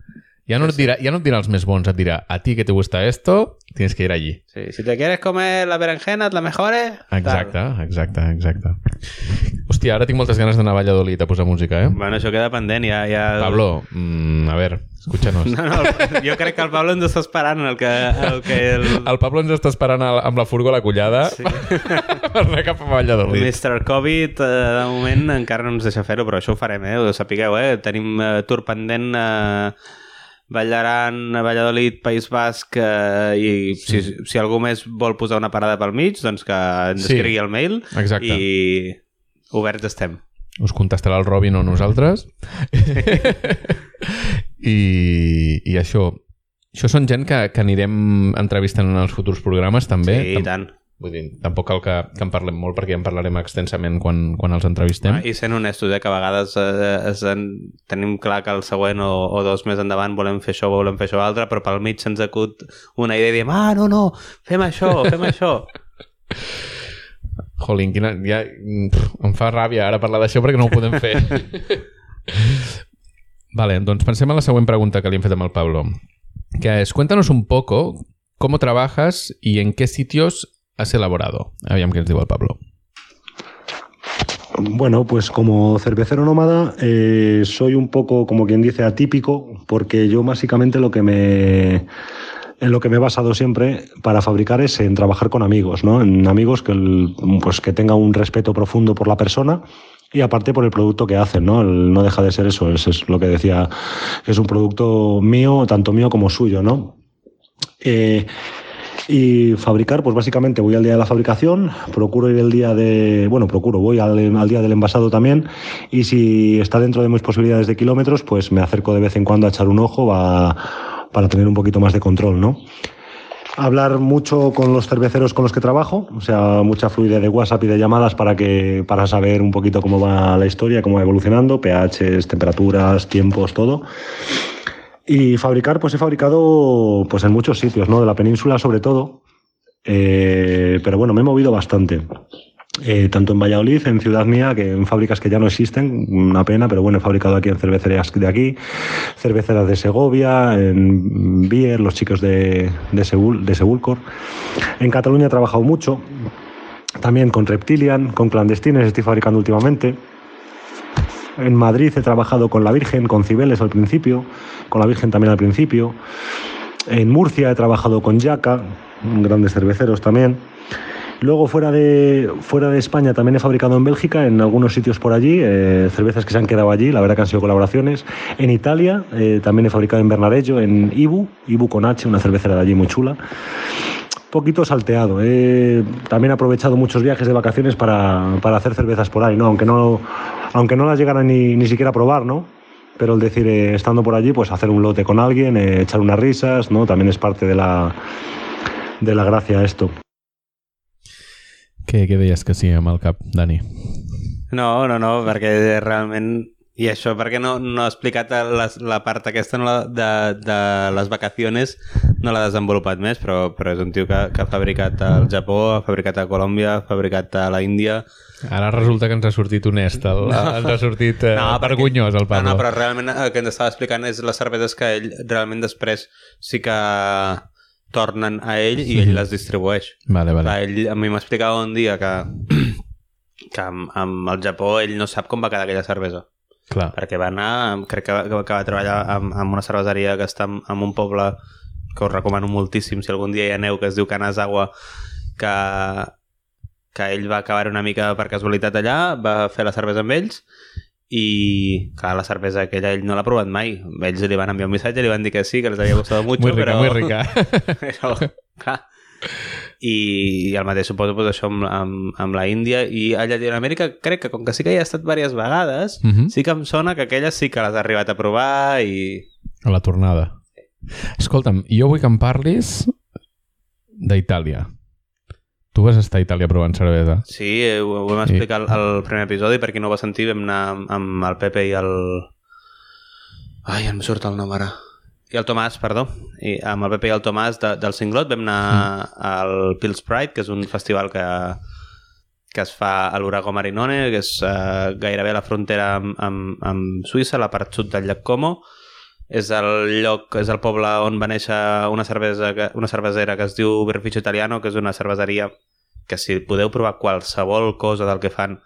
Ja no, et dirà, ja no dirà els més bons, et dirà a ti que te gusta esto, tienes que ir allí. Sí, si te quieres comer la berenjena, la mejor Exacte, exacte, exacte. Hòstia, ara tinc moltes ganes d'anar a Valladolid a posar música, eh? Bueno, això queda pendent, ja... ja... Pablo, mm, a ver, escúchanos. No, no, el- jo crec que el Pablo ens està esperant el que... El que el... El Pablo ens està esperant al- amb la furgo a la collada sí. per anar cap a Valladolid. Mr. Covid, eh, de moment, encara no ens deixa fer-ho, però això ho farem, eh? Ho sapigueu, eh? Tenim eh, tour pendent eh, Ballaran, Valladolid, País Basc eh, i si, si algú més vol posar una parada pel mig, doncs que ens Sí. escrigui el mail Exacte. i oberts estem. Us contestarà el Robin o nosaltres. I, I això... Això són gent que, que anirem entrevistant en els futurs programes, també. Sí, i tant. Vull dir, tampoc cal que, que en parlem molt perquè ja en parlarem extensament quan, quan els entrevistem. Ah, I sent honestos, eh, que a vegades eh, es, en, tenim clar que el següent o, o dos més endavant volem fer això o volem fer això altre, però pel mig se'ns acut una idea i diem, ah, no, no, fem això, fem això. Jolín, quina, ja, pff, em fa ràbia ara parlar d'això perquè no ho podem fer. vale, doncs pensem en la següent pregunta que li hem fet amb el Pablo, que es, cuéntanos un poco cómo trabajas y en qué sitios has elaborado. Ens diu el Pablo. Bueno, pues como cervecero nómada eh, soy un poco, como quien dice, atípico, porque yo básicamente lo que me en lo que me he basado siempre para fabricar es en trabajar con amigos, ¿no? En amigos que, el- pues, que tengan un respeto profundo por la persona y aparte por el producto que hacen, ¿no? El- no deja de ser eso, es, es lo que decía, que es un producto mío, tanto mío como suyo, ¿no? Eh, y fabricar, pues básicamente voy al día de la fabricación, procuro ir el día de, bueno, procuro, voy al, al día del envasado también, y si está dentro de mis posibilidades de kilómetros, pues me acerco de vez en cuando a echar un ojo para tener un poquito más de control, ¿no? Hablar mucho con los cerveceros con los que trabajo, o sea, mucha fluidez de WhatsApp y de llamadas para que para saber un poquito cómo va la historia, cómo va evolucionando, pHs, temperaturas, tiempos, todo. Y fabricar, pues he fabricado pues en muchos sitios, ¿no? De la península sobre todo. Eh, pero bueno, me he movido bastante. Eh, tanto en Valladolid, en Ciudad Mía, que en fábricas que ya no existen, una pena, pero bueno, he fabricado aquí en cervecerías de aquí, cerveceras de Segovia, en Bier, los chicos de, de, Seul, de Sebulcor. En Cataluña he trabajado mucho, también con Reptilian, con Clandestines estoy fabricando últimamente. En Madrid he trabajado con la Virgen, con Cibeles al principio, con la Virgen también al principio. En Murcia he trabajado con Yaca, grandes cerveceros también. Luego fuera de, fuera de España también he fabricado en Bélgica, en algunos sitios por allí, eh, cervezas que se han quedado allí, la verdad que han sido colaboraciones. En Italia eh, también he fabricado en Bernarello, en Ibu, Ibu con H, una cervecera de allí muy chula. Poquito salteado. He también he aprovechado muchos viajes de vacaciones para, para hacer cervezas por ahí, ¿no? Aunque no, aunque no las llegara ni, ni siquiera a probar, ¿no? Pero el decir, eh, estando por allí, pues hacer un lote con alguien, eh, echar unas risas, ¿no? También es parte de la, de la gracia esto. Què, què deies que sí amb el cap, Dani? No, no, no, perquè realment... I això, perquè no, no ha explicat la, la part aquesta no la, de, de les vacaciones, no l'ha desenvolupat més, però, però és un tio que, que ha fabricat al Japó, ha fabricat a Colòmbia, ha fabricat a la Índia... Ara resulta que ens ha sortit honest, el, no. ens ha sortit eh, no, perquè- vergonyós el No, Pablo. no, però realment el que ens estava explicant és les cerveses que ell realment després sí que tornen a ell i ell les distribueix. Vale, vale. Ell a mi m'explicava un dia que, que amb, amb el Japó ell no sap com va quedar aquella cervesa Clar. perquè va anar, crec que, que, que va treballar amb, amb una cerveseria que està en, en un poble que us recomano moltíssim si algun dia hi aneu, que es diu Kanazawa que, que ell va acabar una mica per casualitat allà va fer la cervesa amb ells i clar, la cervesa aquella ell no l'ha provat mai ells li van enviar un missatge li van dir que sí, que les havia gustat mucho Muy rica, però... muy rica. però, clar, i, i el mateix suposo pues, això amb, amb, amb la Índia i a Llatinoamèrica crec que com que sí que hi ha estat diverses vegades Mhm. sí que em sona que aquelles sí que les ha arribat a provar i... A la tornada. Escolta'm, jo vull que em parlis d'Itàlia. Tu vas estar a Itàlia provant cervesa. Sí, eh, ho, ho vam explicar al, al primer episodi per qui no ho va sentir vam anar amb, amb el Pepe i el... Ai, em surt el nom ara. I el Tomàs, perdó. I amb el Pepe i el Tomàs de, del Cinglot vam anar mm. al Pils Pride, que és un festival que, que es fa a l'Urago Marinone, que és uh, gairebé a la frontera amb, amb, amb Suïssa, a la part sud del llac Como. És el lloc, és el poble on va néixer una, cervesa, una cervesera que es diu Berficio Italiano, que és una cerveseria que si podeu provar qualsevol cosa del que fan,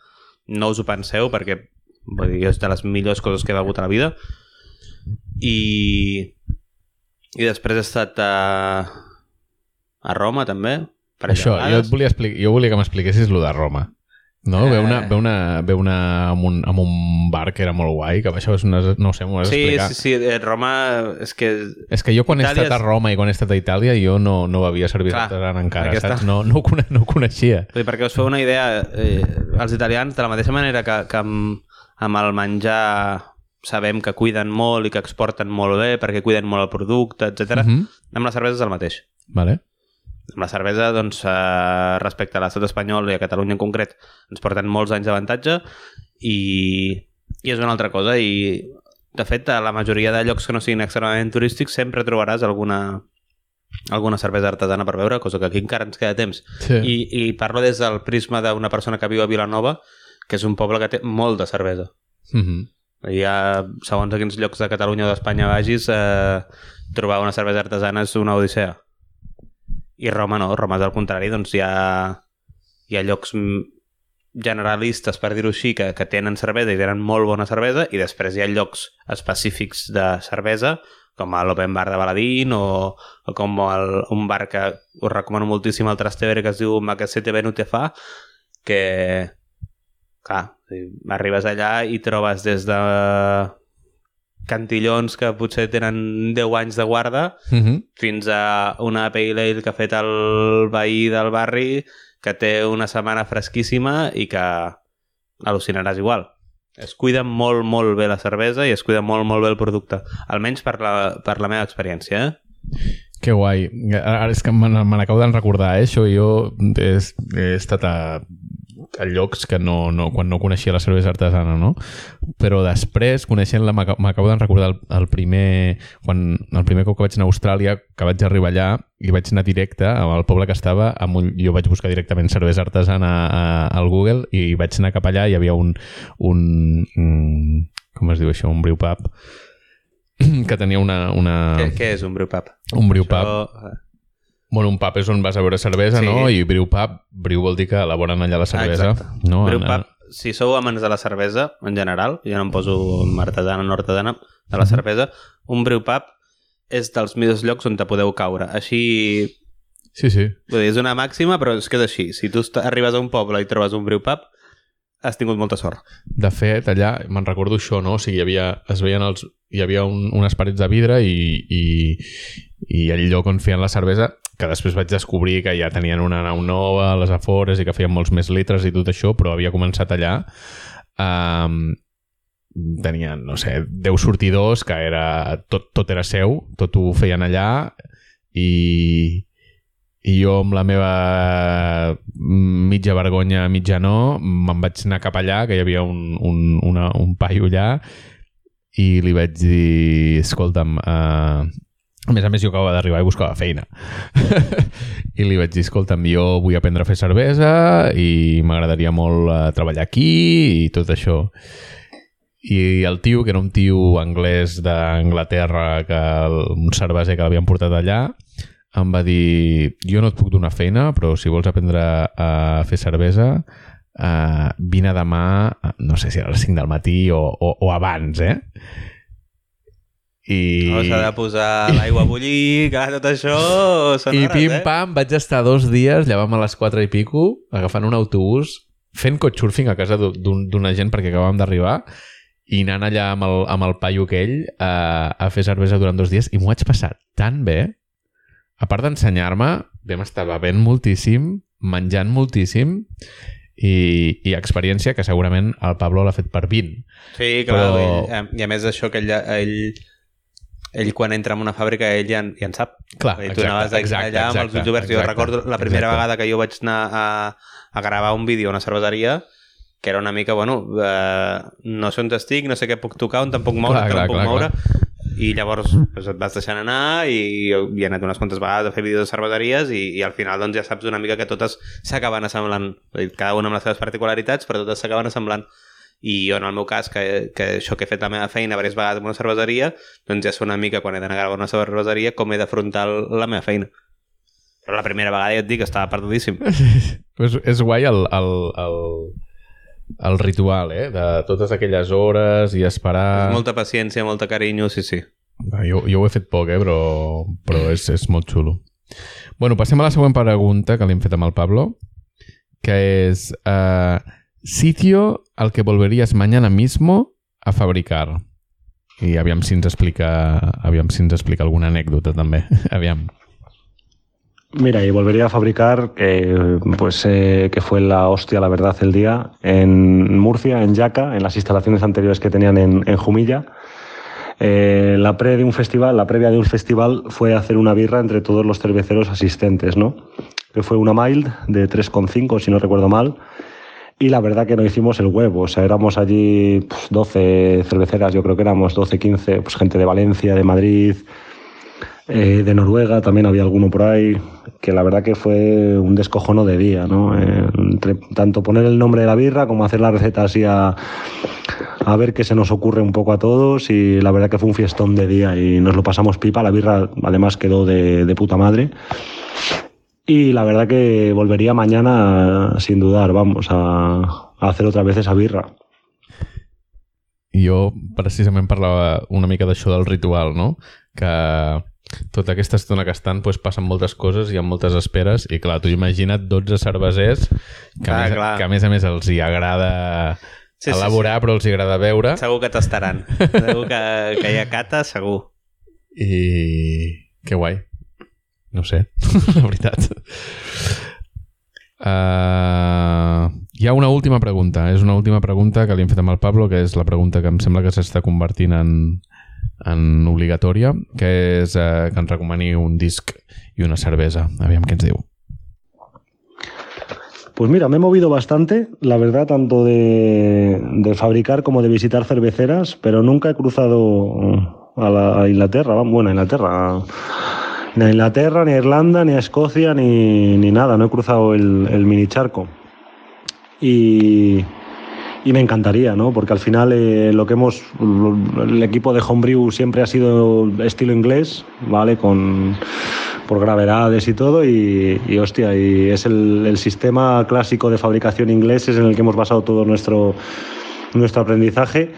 no us ho penseu, perquè vull dir, és de les millors coses que he begut a la vida. I, i després he estat a, a Roma, també. Per Això, jo, et volia explicar, jo volia que m'expliquessis lo de Roma. No? Eh. Ve, una, ve, una, ve una amb, un, amb un bar que era molt guai, que això és una... No ho sé, m'ho has Sí, d'explicar. sí, sí, eh, Roma és que... És que jo quan Itàlia he estat a Roma i quan he estat a Itàlia jo no, no bevia cervesa artesana encara, aquesta- saps? No, no, ho cone no ho coneixia. Vull dir, perquè us feu una idea, eh, els italians, de la mateixa manera que, que amb, amb el menjar sabem que cuiden molt i que exporten molt bé perquè cuiden molt el producte, etc. Mhm. amb la cervesa és el mateix. Vale. Amb la cervesa, doncs, eh, respecte a l'estat espanyol i a Catalunya en concret, ens porten molts anys d'avantatge i, i és una altra cosa. I, de fet, a la majoria de llocs que no siguin extremadament turístics sempre trobaràs alguna, alguna cervesa artesana per veure, cosa que aquí encara ens queda temps. Sí. I, I parlo des del prisma d'una persona que viu a Vilanova, que és un poble que té molt de cervesa. Mhm. Hi ha, segons a quins llocs de Catalunya o d'Espanya vagis, eh, trobar una cervesa artesana és una odissea. I Roma no, Roma és al contrari, doncs hi ha, hi ha llocs generalistes, per dir-ho així, que, que tenen cervesa i tenen molt bona cervesa, i després hi ha llocs específics de cervesa, com a l'Open Bar de Baladín o, o com el, un bar que us recomano moltíssim al Trastevere que es diu Macasete Benute Fa, que clar, arribes allà i trobes des de cantillons que potser tenen 10 anys de guarda Mhm. fins a una pale ale que ha fet el veí del barri que té una setmana fresquíssima i que al·lucinaràs igual. Es cuida molt, molt bé la cervesa i es cuida molt, molt bé el producte. Almenys per la, per la meva experiència, eh? Que guai. Ara ara és que me, me n'acabo de recordar, eh? Això jo he, he estat a, a llocs que no, no, quan no coneixia la cervesa artesana, no? Però després, coneixent-la, m'aca- m'acabo de recordar el, el primer... Quan, el primer cop que vaig anar a Austràlia, que vaig arribar allà i vaig anar directe al poble que estava, amb un, jo vaig buscar directament cervesa artesana a, al Google i vaig anar cap allà i hi havia un, un, un com es diu això? Un brewpub que tenia una, una, Què, què és un brewpub? un brewpub Això, eh, Bueno, un pub és on vas a veure cervesa, Sí. no? I brewpub, brew vol dir que elaboren allà la cervesa. Exacte. No? Brewpub, si sou amants de la cervesa, en general, jo no em poso amb artesana no artesana, de la cervesa, un brewpub és dels millors llocs on te podeu caure. Així, Sí, sí. Vull dir, és una màxima, però és que és així. Si tu arribes a un poble i trobes un brewpub, has tingut molta sort. De fet, allà, me'n recordo això, no? O sigui, hi havia, es veien els, hi havia un, unes parets de vidre i, i, i el lloc on feien la cervesa, que després vaig descobrir que ja tenien una nau nova a les afores i que feien molts més litres i tot això, però havia començat allà. Um, tenien, no sé, 10 sortidors, que era, tot, tot era seu, tot ho feien allà i, i jo amb la meva mitja vergonya, mitja no, me'n vaig anar cap allà, que hi havia un, un, una, un paio allà, i li vaig dir, escolta'm, uh, a més a més jo acabava d'arribar i buscava feina. I li vaig dir, escolta'm, jo vull aprendre a fer cervesa i m'agradaria molt uh, treballar aquí i tot això. I el tio, que era un tio anglès d'Anglaterra, que el- un cerveser que l'havien portat allà, em va dir, jo no et puc donar feina, però si vols aprendre a fer cervesa, uh, vine demà, eh, no sé si a les 5 del matí o, o, o abans, eh? I... No s'ha de posar l'aigua a bullir, clar, tot això són I hores, pim-pam, vaig estar dos dies, llevant a les 4 i pico, agafant un autobús, fent couchsurfing a casa d'un- d'una gent perquè acabàvem d'arribar i anant allà amb el, amb el paio aquell a, a fer cervesa durant dos dies i m'ho vaig passar tan bé. A part d'ensenyar-me vam estar bevent moltíssim menjant moltíssim i, i experiència que segurament el Pablo l'ha fet per 20 Sí, clar, Però- ell, eh, i a més això que ell, ell, ell quan entra en una fàbrica ell ja, en- ja en sap. Clar, I tu exacte, anaves allà exacte, amb els exacte, ulls oberts. Jo exacte, recordo la primera exacte. vegada que jo vaig anar a, a gravar un vídeo a una cerveseria que era una mica, bueno, eh, no sé on estic, no sé què puc tocar, on tampoc moure, Clar, clar, em puc clar, moure. I llavors pues, et vas deixant anar i jo hi he anat unes quantes vegades a fer vídeos de cerveseries i, i al final doncs, ja saps una mica que totes s'acaben assemblant. Cada una amb les seves particularitats, però totes s'acaben assemblant. I jo, en el meu cas, que, que això que he fet la meva feina diverses vegades en una cerveseria, doncs ja sé una mica, quan he d'anar a una cerveseria, com he d'afrontar la meva feina. Però la primera vegada ja et dic que estava perdudíssim. és, és guai el, el, el, el ritual, eh? De totes aquelles hores i esperar... Molta paciència, molta carinyo, sí, sí. Jo, jo ho he fet poc, eh? Però, però és, és molt xulo. Bueno, passem a la següent pregunta que li hem fet amb el Pablo, que és uh, sitio al que volverías mañana mismo a fabricar. I aviam si ens explica, aviam si ens explica alguna anècdota també. aviam. Mira, y volvería a fabricar, pues eh, que fue la hostia, la verdad, el día, en Murcia, en Yaca, en las instalaciones anteriores que tenían en, en Jumilla. Eh, la pre de un festival, la previa de un festival fue hacer una birra entre todos los cerveceros asistentes, ¿no? Que fue una mild de 3,5, si no recuerdo mal. Y la verdad que no hicimos el huevo, o sea, éramos allí pues, 12 cerveceras, yo creo que éramos 12, 15, pues gente de Valencia, de Madrid, eh, de Noruega, también había alguno por ahí, que la verdad que fue un descojono de día, ¿no? Eh, entre tanto poner el nombre de la birra como hacer la receta así a, a ver qué se nos ocurre un poco a todos y la verdad que fue un fiestón de día y nos lo pasamos pipa, la birra además quedó de, de puta madre. Y la verdad que volvería mañana sin dudar, vamos, a, a hacer otra vez esa birra. Jo precisament parlava una mica d'això del ritual, no? Que tota aquesta estona que estan pues, passen moltes coses, hi ha moltes esperes i clar, tu imagina't 12 cervesers que, Clar, a més, clar. que a més a més els hi agrada Sí, sí, elaborar però els hi agrada veure Segur que t'estaran. Segur que, que hi ha cata, segur. i que guai no sé, la veritat. Uh, hi ha una última pregunta. És una última pregunta que li hem fet amb el Pablo que és la pregunta que em sembla que s'està convertint en, en obligatòria que és uh, que ens recomani un disc i una cervesa. Aviam què ens diu. Pues mira, me he movido bastante, la verdad, tanto de, de fabricar como de visitar cerveceras, pero nunca he cruzado a, la, a Inglaterra, bueno, a Inglaterra, ni a Inglaterra, ni a Irlanda, ni a Escocia, ni, ni nada, no he cruzado el, el mini charco. Y, y me encantaría, ¿no? Porque al final eh, lo que hemos, el equipo de Homebrew siempre ha sido estilo inglés, ¿vale? Con, por gravedades y todo, y, y, hostia, y es el, el, sistema clásico de fabricación inglés, es en el que hemos basado todo nuestro, nuestro aprendizaje.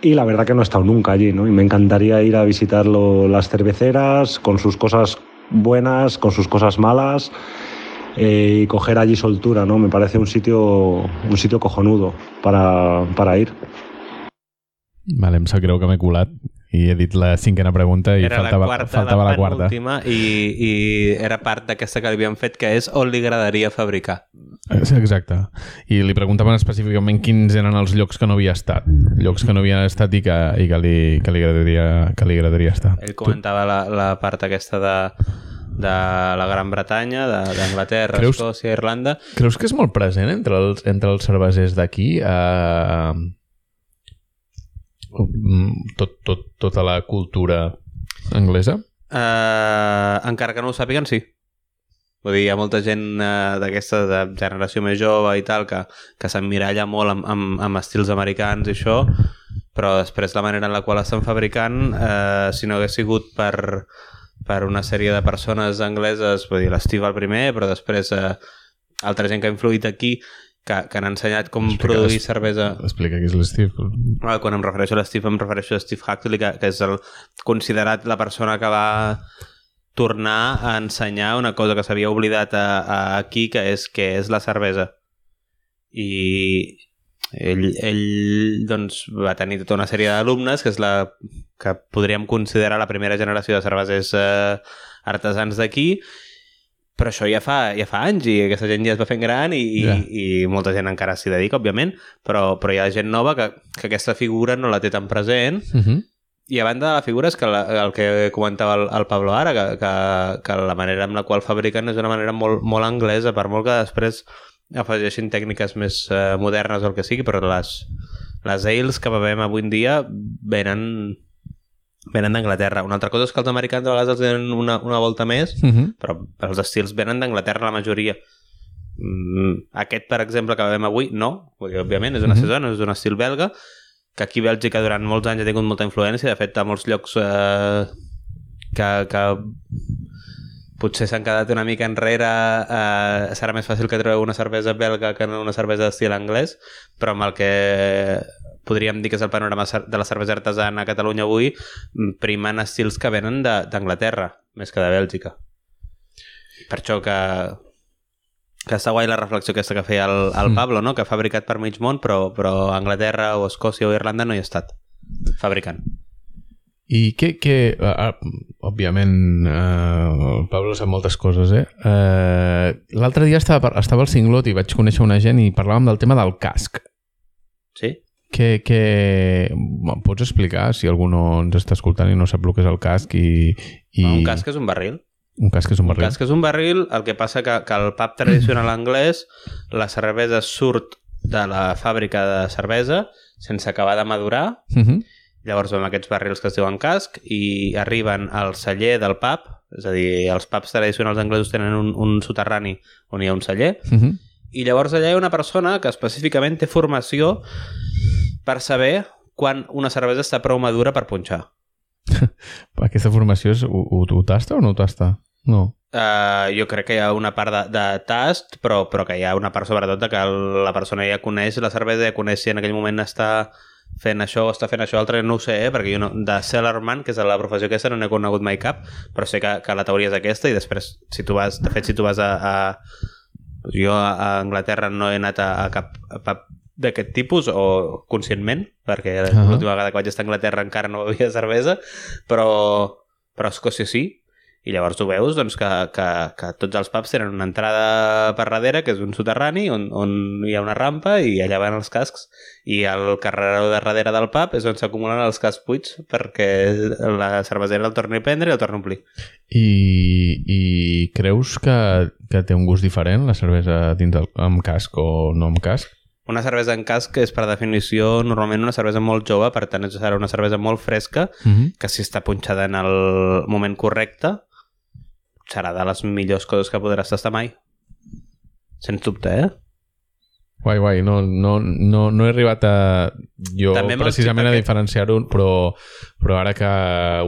Y la verdad que no he estado nunca allí, ¿no? Y me encantaría ir a visitar las cerveceras con sus cosas buenas, con sus cosas malas eh, y coger allí soltura, ¿no? Me parece un sitio, un sitio cojonudo para, para ir. Vale, em sap greu que m'he colat i he dit la cinquena pregunta i era faltava, la quarta, faltava la, la quarta. penúltima, i, i era part d'aquesta que li havíem fet, que és on li agradaria fabricar. Sí, Exacte. I li preguntaven específicament quins eren els llocs que no havia estat. Llocs que no havia estat i que, i que, li, que, li, agradaria, que li agradaria estar. Ell comentava la, la part aquesta de, de la Gran Bretanya, d'Anglaterra, Escòcia, Irlanda. Creus que és molt present entre els, entre els cervesers d'aquí? Eh, mm, tot, tot, tota la cultura anglesa? Uh, encara que no ho sàpiguen, sí. Vull dir, hi ha molta gent uh, d'aquesta de generació més jove i tal que, que s'emmiralla molt amb, amb, amb estils americans i això, però després la manera en la qual estan fabricant, uh, si no hagués sigut per, per una sèrie de persones angleses, vull dir, l'Steve el primer, però després uh, altra gent que ha influït aquí, que, que han ensenyat com Explica produir cervesa Explica qui és l'Steve. Ah, quan em refereixo a l'Steve em refereixo a Steve Hackley que, que és el, considerat la persona que va tornar a ensenyar una cosa que s'havia oblidat a, a aquí que és que és la cervesa i ell, ell doncs, va tenir tota una sèrie d'alumnes que és la que podríem considerar la primera generació de cervesers eh, artesans d'aquí però això ja fa, ja fa anys i aquesta gent ja es va fent gran i, Ja. i, i molta gent encara s'hi dedica, òbviament, però, però hi ha gent nova que, que aquesta figura no la té tan present Uh -huh. i a banda de la figura és que la, el que comentava el, el Pablo ara, que, que, que la manera amb la qual fabriquen és una manera molt, molt anglesa, per molt que després afegeixin tècniques més eh, modernes o el que sigui, però les, les ales que bevem avui en dia venen venen d'Anglaterra. Una altra cosa és que els americans a vegades els donen una, una volta més, Uh -huh. però els estils venen d'Anglaterra la majoria. Mm, aquest, per exemple, que bevem avui, no, perquè, òbviament és una Mhm. saison, és un estil belga, que aquí a Bèlgica durant molts anys ha tingut molta influència, de fet a molts llocs eh, que, que potser s'han quedat una mica enrere eh, serà més fàcil que trobeu una cervesa belga que una cervesa d'estil anglès però amb el que podríem dir que és el panorama de la cervesa artesana a Catalunya avui mm, primen estils que venen de- d'Anglaterra més que de Bèlgica per això que que està guai la reflexió aquesta que feia el, el Mm. Pablo, no? que ha fabricat per mig món però, però Anglaterra o Escòcia o Irlanda no hi ha estat fabricant. I què, què uh, òbviament, uh, el Pablo sap moltes coses, eh? Uh, L'altre dia estava, estava al Cinglot i vaig conèixer una gent i parlàvem del tema del casc. Sí? Què... Em pots explicar si algú no ens està escoltant i no sap el que és el casc i... i... Un casc és un barril. Un casc és un Un barril. casc és un barril, el que passa que, que el pub tradicional anglès, la cervesa surt de la fàbrica de cervesa sense acabar de madurar, Uh -huh. llavors amb aquests barrils que es diuen casc i arriben al celler del pub, és a dir, els pubs tradicionals anglesos tenen un, un soterrani on hi ha un celler, Uh -huh. I llavors allà hi ha una persona que específicament té formació per saber quan una cervesa està prou madura per punxar. Aquesta formació és, ho, ho, ho tasta o no ho tasta? No. Uh, jo crec que hi ha una part de, de tast, però, però que hi ha una part sobretot de que la persona ja coneix la cervesa, ja coneix si en aquell moment està fent això o està fent això altre, no ho sé, eh? perquè jo no, de cellarman, que és la professió aquesta, no n'he conegut mai cap, però sé que, que la teoria és aquesta i després, si tu vas, de fet, si tu vas a... a jo a Anglaterra no he anat a, a cap a pub d'aquest tipus o conscientment, perquè uh Ahà. l'última vegada que vaig estar a Anglaterra encara no bevia cervesa, però, però a Escòcia sí, i llavors tu veus doncs, que, que, que tots els pubs tenen una entrada per darrere, que és un soterrani, on, on hi ha una rampa i allà van els cascs. I el carreró de darrere del pub és on s'acumulen els cascs buits perquè la cervesera el torni a prendre i el torni a omplir. I, i creus que, que té un gust diferent la cervesa dins del, amb casc o no amb casc? Una cervesa en casc és, per definició, normalment una cervesa molt jove, per tant, serà una cervesa molt fresca, Uh -huh. que si està punxada en el moment correcte, serà de les millors coses que podràs tastar mai. Sens dubte, eh? Guai, guai, no, no, no, no he arribat a... Jo També precisament a diferenciar-ho, però, però ara que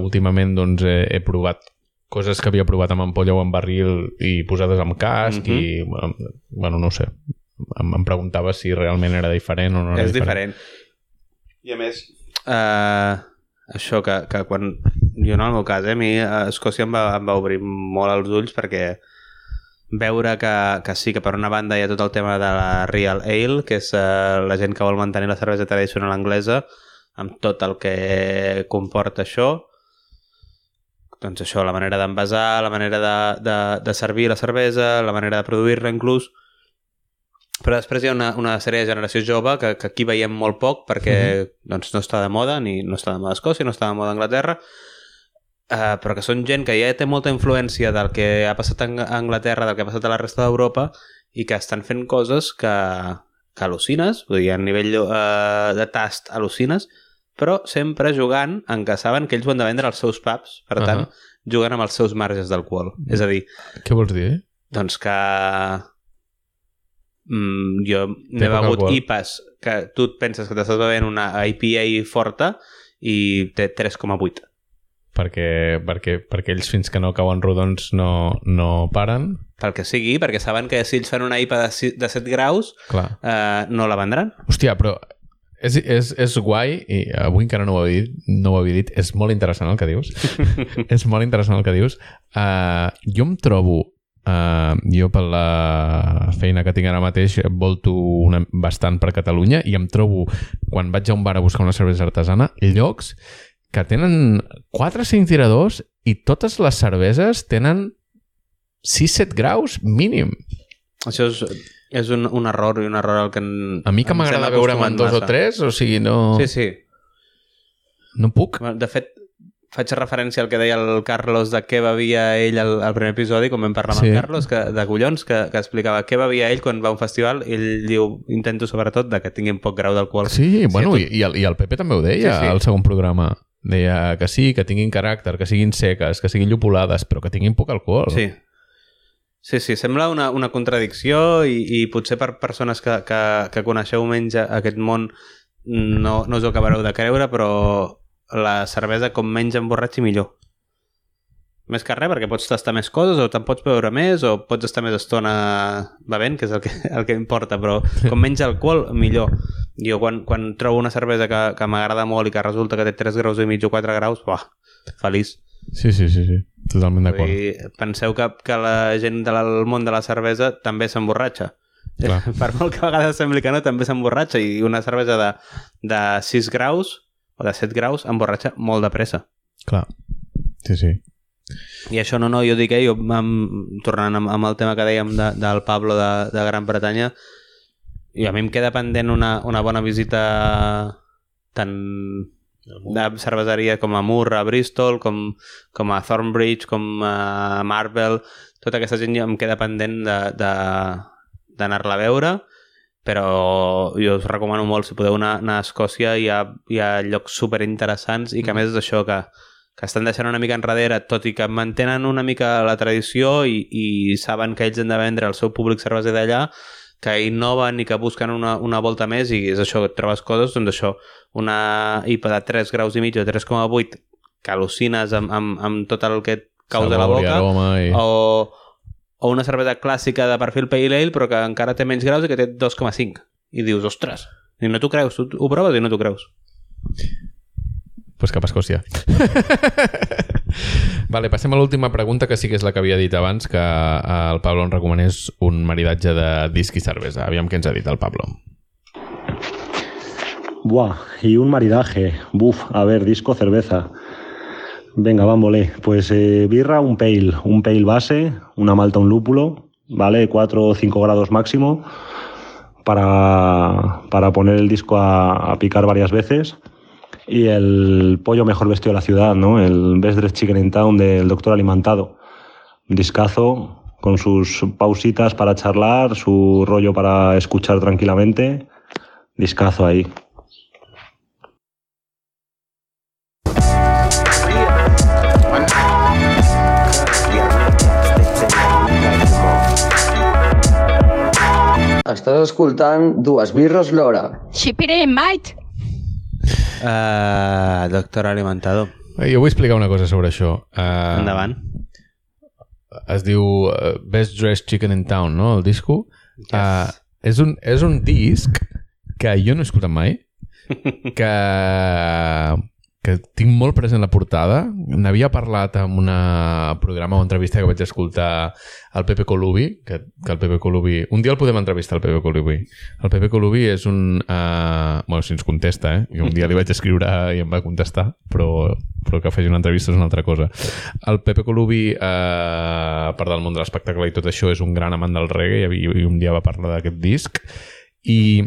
últimament doncs, he, he provat coses que havia provat amb ampolla o amb barril i posades amb casc Mhm. i, bueno, no ho sé. Em, em preguntava si realment era diferent o no era és diferent. I a més... Uh, això que, que quan jo no en el meu cas, eh? a mi a Escòcia em va, em va obrir molt els ulls perquè veure que, que sí que per una banda hi ha tot el tema de la Real Ale, que és eh, la gent que vol mantenir la cervesa tradicional anglesa, amb tot el que comporta això, doncs això, la manera d'envasar, la manera de, de, de servir la cervesa, la manera de produir-la inclús, però després hi ha una, una sèrie de generació jove que, que aquí veiem molt poc perquè mm -hmm. doncs, no està de moda, ni no està de moda a Escòcia, no està de moda a Anglaterra, uh, però que són gent que ja té molta influència del que ha passat a Anglaterra, del que ha passat a la resta d'Europa, i que estan fent coses que, que al·lucines, vull dir, a nivell uh, de tast al·lucines, però sempre jugant en què saben que ells ho han de vendre als seus pubs, per tant, uh -huh. juguen amb els seus marges d'alcohol. És a dir... Què vols dir? Doncs que mm, jo n'he begut IPAs que tu et penses que t'estàs bevent una IPA forta i té 3,8 perquè, perquè, perquè ells fins que no cauen rodons no, no paren. Pel que sigui, perquè saben que si ells fan una IPA de, de 7 graus eh, no la vendran. Hòstia, però és, és, és guai i avui encara no ho, havia dit, no ho havia dit és molt interessant el que dius. És molt interessant el que dius. Uh, jo em trobo Uh, jo per la feina que tinc ara mateix volto una, bastant per Catalunya i em trobo, quan vaig a un bar a buscar una cervesa artesana, llocs que tenen 4 o 5 tiradors i totes les cerveses tenen 6-7 graus mínim. Això és, és un, un error i un error el que... En, a mi que m'agrada veure'm en dos massa. o tres, o sigui, no... Sí, sí. No puc. De fet, faig referència al que deia el Carlos de què bevia ell al, al primer episodi, com vam parlar amb sí. el Carlos, que, de collons, que, que explicava què bevia ell quan va a un festival, i ell diu, intento sobretot de que tinguin poc grau d'alcohol. Sí, bueno, sí, tot... i, el, i el Pepe també ho deia sí, sí. al segon programa. Deia que sí, que tinguin caràcter, que siguin seques, que siguin llupolades, però que tinguin poc alcohol. Sí. Sí, sí, sembla una, una contradicció i, i potser per persones que, que, que coneixeu menys aquest món no, no us ho acabareu de creure, però la cervesa com menys emborratxi millor. Més que res, perquè pots tastar més coses o te'n pots beure més o pots estar més estona bevent, que és el que, el que importa, però com menys alcohol, millor. Jo quan, quan trobo una cervesa que, que m'agrada molt i que resulta que té 3 graus i mig o 4 graus, buah, feliç. Sí, sí, sí, sí. totalment d'acord. Penseu que, que la gent del món de la cervesa també s'emborratxa. Per molt que a vegades sembli que no, també s'emborratxa i una cervesa de, de 6 graus o de 7 graus emborratxa molt de pressa. Clar, sí, sí. I això no, no, jo dic, eh, jo amb, tornant amb, amb el tema que dèiem de, del Pablo de, de Gran Bretanya, i a mi em queda pendent una, una bona visita tant de cerveseria com a Moore, a Bristol, com, com a Thornbridge, com a Marvel, tota aquesta gent em queda pendent d'anar-la a veure però jo us recomano molt, si podeu anar, anar a Escòcia, hi ha, hi ha llocs super interessants i que a més és això que, que estan deixant una mica enrere, tot i que mantenen una mica la tradició i, i saben que ells han de vendre al seu públic cerveser d'allà, que innoven i que busquen una, una volta més i és això, que trobes coses, doncs això, una IPA de 3 graus i mig o 3,8 que al·lucines amb, amb, amb tot el que et causa Sabor la boca i... o, o una cervesa clàssica de perfil Pale Ale però que encara té menys graus i que té 2,5 i dius, ostres, i no t'ho creus? Tu ho proves i no t'ho creus pues cap a Escòcia Vale, passem a l'última pregunta que sí que és la que havia dit abans que el Pablo em recomanés un maridatge de disc i cervesa aviam què ens ha dit el Pablo Buah, y un maridaje. Buf, a ver, disco, cerveza. Venga, vámonos. Pues eh, birra, un pale, un pale base, una malta, un lúpulo, ¿vale? 4 o 5 grados máximo para, para poner el disco a, a, picar varias veces. Y el pollo mejor vestido de la ciudad, ¿no? El Best Dressed Chicken in Town del Doctor Alimentado. Discazo con sus pausitas para charlar, su rollo para escuchar tranquilamente. Discazo ahí. Estàs escoltant dues birres l'hora. Xipire, mate! Uh, doctor Alimentador. Jo vull explicar una cosa sobre això. Uh, Endavant. Es diu uh, Best Dressed Chicken in Town, no? El disco. Yes. Uh, és, un, és un disc que jo no he escoltat mai, que que tinc molt present la portada. N'havia parlat en un programa o entrevista que vaig escoltar al Pepe Colubi, que, que el Pepe Colubi... Un dia el podem entrevistar, el Pepe Colubi. El Pepe Colubi és un... Uh, bueno, si ens contesta, eh? Jo un dia li vaig escriure i em va contestar, però, però que faci una entrevista és una altra cosa. El Pepe Colubi, uh, a part del món de l'espectacle i tot això, és un gran amant del reggae i, i un dia va parlar d'aquest disc i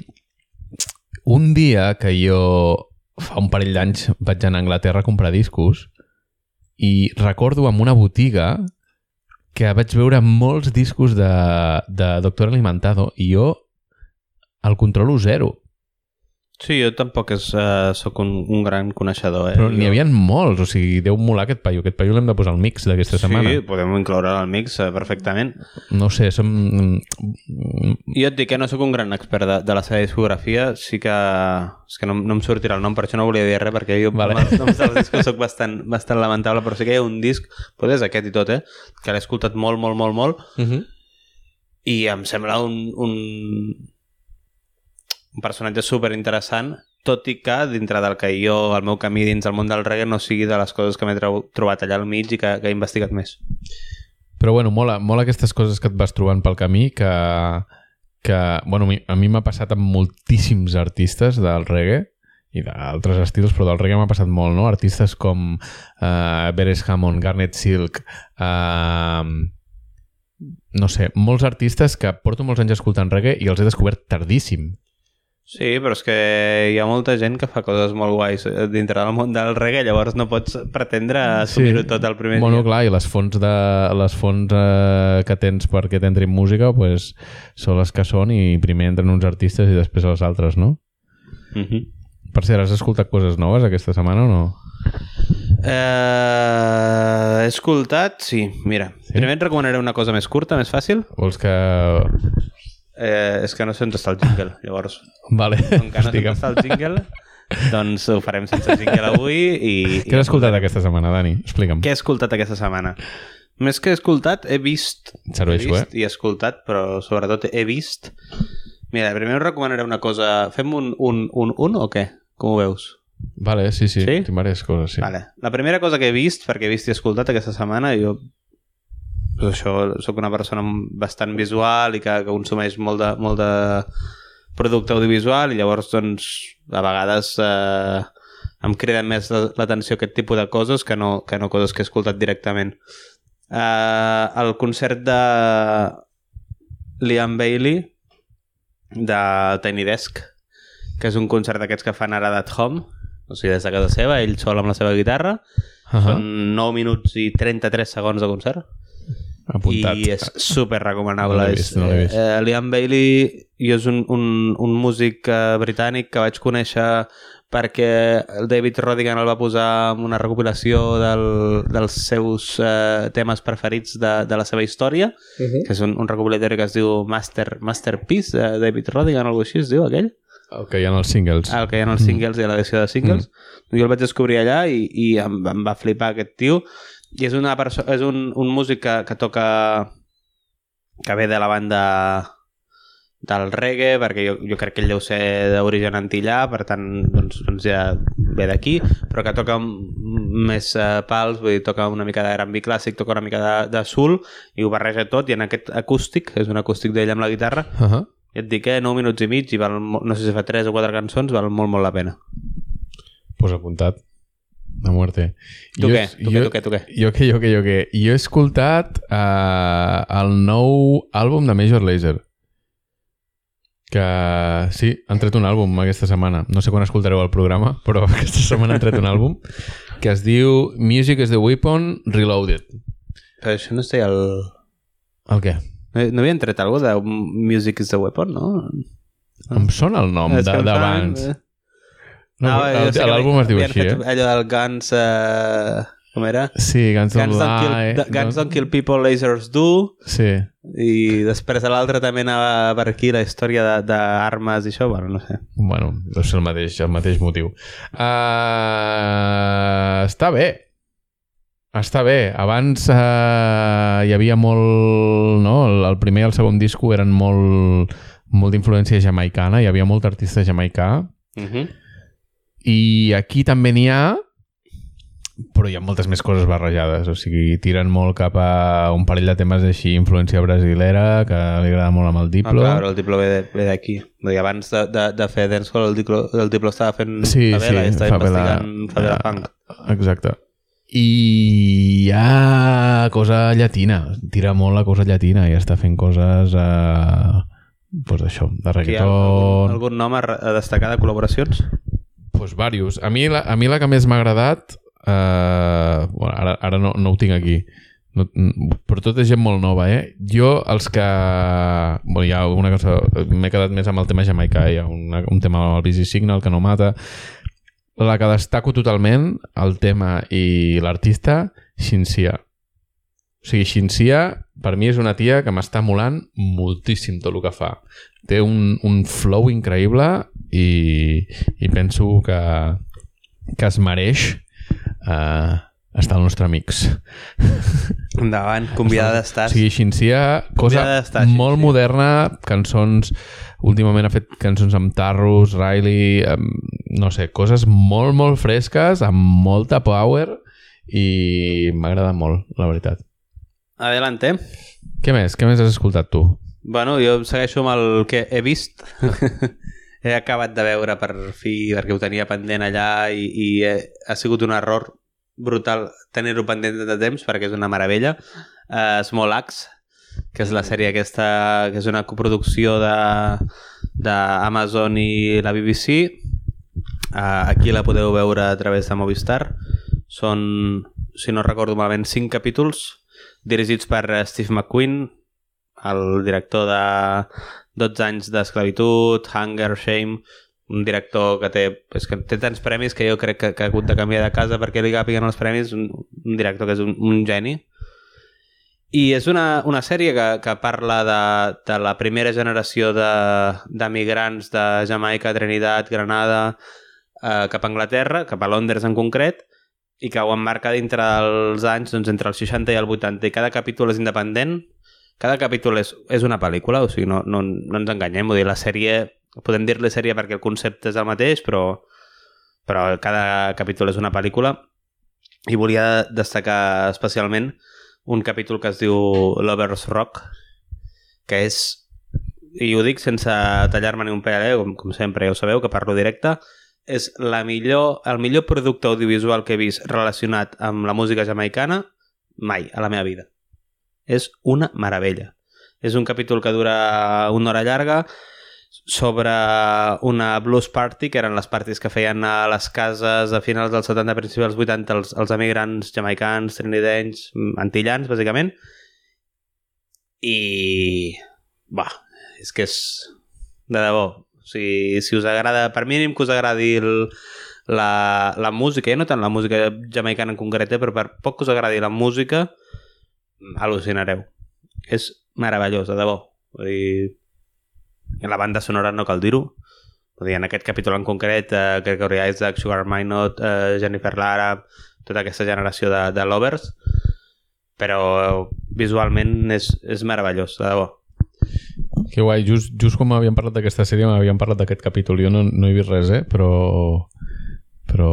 un dia que jo fa un parell d'anys vaig anar a Anglaterra a comprar discos i recordo en una botiga que vaig veure molts discos de, de Doctor Alimentado i jo el controlo zero. Sí, jo tampoc és, uh, sóc un, un gran coneixedor. Eh? Però n'hi havia molts, o sigui, deu molar aquest paio. Aquest paio l'hem de posar al mix d'aquesta setmana. Sí, podem incloure al mix uh, perfectament. No sé, som... Jo et dic que no sóc un gran expert de, de la seva discografia, sí que... És que no, no em sortirà el nom, per això no volia dir res, perquè jo Vale. amb els noms dels discos soc bastant, bastant lamentable, però sí que hi ha un disc, potser és aquest i tot, eh? Que l'he escoltat molt, molt, molt, molt, Uh -huh. i em sembla un, un, un personatge super interessant tot i que dintre del que jo, el meu camí dins el món del reggae no sigui de les coses que m'he trobat allà al mig i que, que he investigat més. Però bueno, mola, mola aquestes coses que et vas trobant pel camí que, que bueno, a mi m'ha passat amb moltíssims artistes del reggae i d'altres estils, però del reggae m'ha passat molt, no? Artistes com uh, Beres Hammond, Garnet Silk, uh, no sé, molts artistes que porto molts anys escoltant reggae i els he descobert tardíssim. Sí, però és que hi ha molta gent que fa coses molt guais eh, dintre del món del reggae, llavors no pots pretendre assumir-ho tot el primer bueno, dia. clar, i les fonts, de, les fonts eh, que tens perquè t'entri en música pues, són les que són i primer entren uns artistes i després els altres, no? Uh -huh. Per cert, has escoltat coses noves aquesta setmana o no? eh, he escoltat, sí, mira. Sí? Primer et recomanaré una cosa més curta, més fàcil. Vols que... Eh, és que no sé on està el jingle, llavors. Vale, Com que no sé on digue'm. està el jingle, doncs ho farem sense jingle avui i... Què has escoltat aquesta setmana, Dani? Explica'm. Què he escoltat aquesta setmana? Més que he escoltat, he vist... Serveixo, he vist eh? i he escoltat, però sobretot he vist... Mira, primer us recomanaré una cosa... Fem un, un, un, un o què? Com ho veus? Vale, sí, sí, Sí? tinc diverses coses, sí. Vale. La primera cosa que he vist, perquè he vist i escoltat aquesta setmana, jo pues això, sóc una persona bastant visual i que, que consumeix molt de, molt de producte audiovisual i llavors doncs a vegades eh, em criden més la- l'atenció aquest tipus de coses que no, que no coses que he escoltat directament. Eh, el concert de Liam Bailey de Tiny Desk que és un concert d'aquests que fan ara at home o sigui, des de casa seva, ell sol amb la seva guitarra Uh -huh. són 9 minuts i 33 segons de concert Apuntat. i és super recomanable. No l'he vist, no l'he vist. Eh, Liam Bailey jo és un, un, un músic eh, britànic que vaig conèixer perquè el David Rodigan el va posar en una recopilació del, dels seus eh, temes preferits de, de la seva història, Uh -huh. que és un, un recopilatori que es diu Master, Masterpiece, de David Rodigan o alguna així es diu aquell? El que hi ha els singles. el que hi ha els singles i a l'edició de singles. Mm. Jo el vaig descobrir allà i, i em, em va flipar aquest tio. I és, una és un, un músic que, que toca... que ve de la banda del reggae, perquè jo, jo crec que ell deu ser d'origen antillà, per tant, doncs, doncs ja ve d'aquí, però que toca més eh, pals, vull dir, toca una mica de R&B clàssic, toca una mica de, de soul, i ho barreja tot, i en aquest acústic, és un acústic d'ell amb la guitarra, Uh -huh. i et dic que 9 minuts i mig i val, no sé si fa 3 o 4 cançons, val molt, molt la pena. Pues apuntat. A muerte. Tu Jo- què? Tu què, tu què, tu què? Jo què, jo què, jo què? Jo he escoltat uh, el nou àlbum de Major Lazer. Que sí, han tret un àlbum aquesta setmana. No sé quan escoltareu el programa, però aquesta setmana han tret un àlbum que es diu Music is the Weapon Reloaded. Però això no sé el... El què? No, no havien tret alguna de Music is the Weapon, no? Em sona el nom d'abans. sona- No, sé que L'àlbum es diu així, eh? Allò del Guns... Uh, com era? Sí, Guns Guns don't, kill, Lie. the- Guns don't kill people, lasers do. Sí. I després a l'altre també anava per aquí la història de- d'armes i això, bueno, no sé. Bueno, deu ser el mateix, el mateix motiu. Uh, està bé. Està bé. Abans uh, hi havia molt... No? El, el primer i el segon disco eren molt, molt d'influència jamaicana. Hi havia molt artista jamaicà. Uh -huh. I aquí també n'hi ha, però hi ha moltes més coses barrejades, o sigui, tiren molt cap a un parell de temes així, influència brasilera, que li agrada molt amb el Ah, Diplo. clar, el Diplo ve d'aquí. Abans de, de, de fer dancehall, el Diplo, el Diplo estava fent sí, favela sí, i estava favela, investigant favela eh, punk. Exacte. I hi ha cosa llatina, tira molt la cosa llatina i està fent coses eh, pues això, de Aquí hi ha reggaeton... algun, algun nom a destacar de col·laboracions? Pues varios. A mi la, a mi la que més m'ha agradat, eh, bueno, ara, ara no, no ho tinc aquí, no, mm, però tot és gent molt nova, eh? Jo, els que... Bueno, hi ha una cosa... M'he quedat més amb el tema jamaicà, hi ha una, un tema amb el Busy Signal que no mata. La que destaco totalment, el tema i l'artista, Shinsia. O sigui, Shinsia, per mi és una tia que m'està molant moltíssim tot el que fa. Té un, un flow increïble i, i penso que, que es mereix uh, estar al nostre amics. Endavant, convidada d'estar. O sigui, Shinsia, cosa molt moderna, cançons... Últimament ha fet cançons amb Tarrus, Riley, amb, no sé, coses molt, molt fresques, amb molta power i m'agrada molt, la veritat. Adelante. Què més? Què més has escoltat tu? Bueno, jo segueixo amb el que he vist. he acabat de veure per fi, perquè ho tenia pendent allà i, i he, ha sigut un error brutal tenir-ho pendent de temps perquè és una meravella. Uh, Small Axe, que és la sèrie aquesta, que és una coproducció de d'Amazon i la BBC. Uh, aquí la podeu veure a través de Movistar. Són, si no recordo malament, 5 capítols dirigits per eh, Steve McQueen, el director de 12 anys d'esclavitud, Hunger, Shame, un director que té, és que té tants premis que jo crec que, que ha hagut de canviar de casa perquè li capiguen els premis, un, un director que és un, un geni. I és una, una sèrie que, que parla de, de la primera generació de- de, de Jamaica, Trinidad, Granada, eh, cap a Anglaterra, cap a Londres en concret, i que ho emmarca dintre dels anys doncs, entre els 60 i el 80 i cada capítol és independent cada capítol és, és una pel·lícula o sigui, no, no, no ens enganyem vull dir, la sèrie, podem dir-li sèrie perquè el concepte és el mateix però, però cada capítol és una pel·lícula i volia destacar especialment un capítol que es diu Lover's Rock que és i ho dic sense tallar-me ni un pèl, eh? com, com sempre ja ho sabeu, que parlo directe és la millor, el millor producte audiovisual que he vist relacionat amb la música jamaicana mai a la meva vida. És una meravella. És un capítol que dura una hora llarga sobre una blues party, que eren les parties que feien a les cases a finals dels 70, principis dels 80, els, els emigrants jamaicans, trinidenys, antillans, bàsicament. I... Va, és que és... De debò. O sigui, si us agrada, per mínim que us agradi el, la, la música, ja no tant la música jamaicana en concret, eh, però per poc que us agradi la música, al·lucinareu. És meravellós, de debò. Vull dir, la banda sonora no cal dir-ho. En aquest capítol en concret, eh, Gregory Isaac, Sugar Minot, eh, Jennifer Lara, tota aquesta generació de, de lovers, però visualment és, és meravellós, de debò. Que guai, just, just com m'havien parlat d'aquesta sèrie m'havien parlat d'aquest capítol. Jo no, no he vist res, eh? Però, però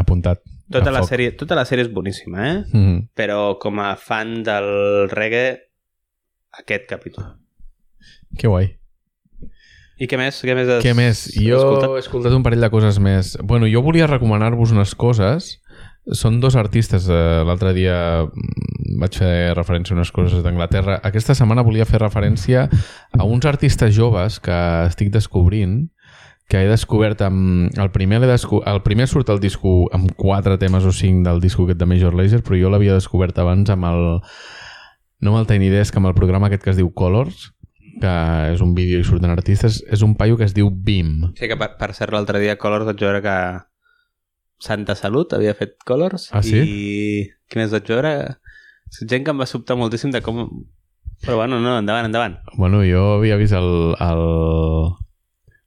apuntat. Tota la, foc. sèrie, tota la sèrie és boníssima, eh? Mm -hmm. Però com a fan del reggae, aquest capítol. Que guai. I què més? Què més has Què més? Jo escoltat? he escoltat un parell de coses més. Bueno, jo volia recomanar-vos unes coses. Són dos artistes. eh, L'altre dia mm, vaig fer referència a unes coses d'Anglaterra. Aquesta setmana volia fer referència a uns artistes joves que estic descobrint que he descobert amb... El primer, desco... el primer surt al disco amb quatre temes o cinc del disco aquest de Major Lazer, però jo l'havia descobert abans amb el... No amb el Tiny Desk, amb el programa aquest que es diu Colors, que és un vídeo i surten artistes. És un paio que es diu Bim. Sí, que per, per cert, l'altre dia Colors vaig veure que Santa Salut havia fet Colors Ah, sí? i què més vaig veure? Gent que em va sobtar moltíssim de com... Però bueno, no, endavant, endavant. Bueno, jo havia vist el, el,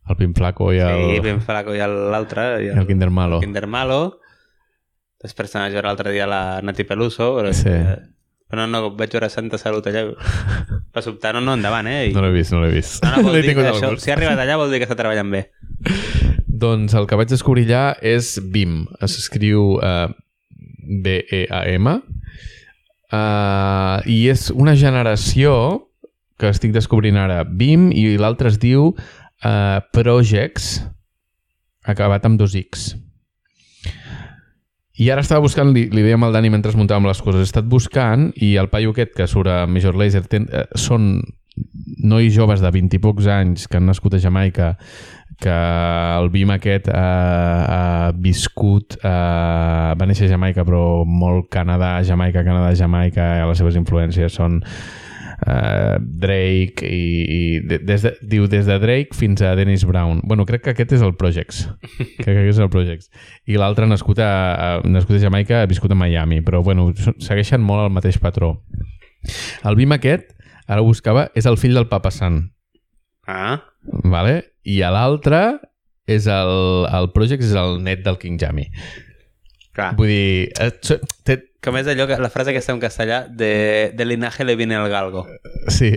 el Pim Flaco i el, Sí, ben flaco i l'altre. i el Kinder Malo. Kinder Malo. Després també vaig veure l'altre dia la Nati Peluso. Però, Sí. però no, no, vaig veure Santa Salut allà. Va sobtar, no, no, endavant, eh? I... No l'he vist, no l'he vist. No, no, vol dir que el això, si ha arribat allà vol dir que està treballant bé. Doncs el que vaig descobrir allà és BIM. Es escriu uh, B-E-A-M. Uh, I és una generació que estic descobrint ara, BIM, i l'altre es diu uh, Projects, acabat amb dos X. I ara estava buscant, li, li dèiem al Dani mentre muntàvem les coses, he estat buscant i el paio aquest que surt a Major Laser ten, eh, són nois joves de 20 i pocs anys que han nascut a Jamaica que el BIM aquest ha, ha viscut, eh, va néixer a Jamaica però molt Canadà, Jamaica, Canadà, Jamaica, les seves influències són uh, Drake i, i de, des de, diu des de Drake fins a Dennis Brown. Bueno, crec que aquest és el Projects. Crec que aquest és el Projects. I l'altre nascut, a, a, nascut a Jamaica ha viscut a Miami però bueno, segueixen molt el mateix patró. El BIM aquest ara ho buscava, és el fill del Papa Sant. Ah, vale? i l'altre és el, el Projects és el net del King Jammy clar. vull dir eh, té, Com és allò, que la frase que està en castellà, de, de linaje le viene el galgo. Sí,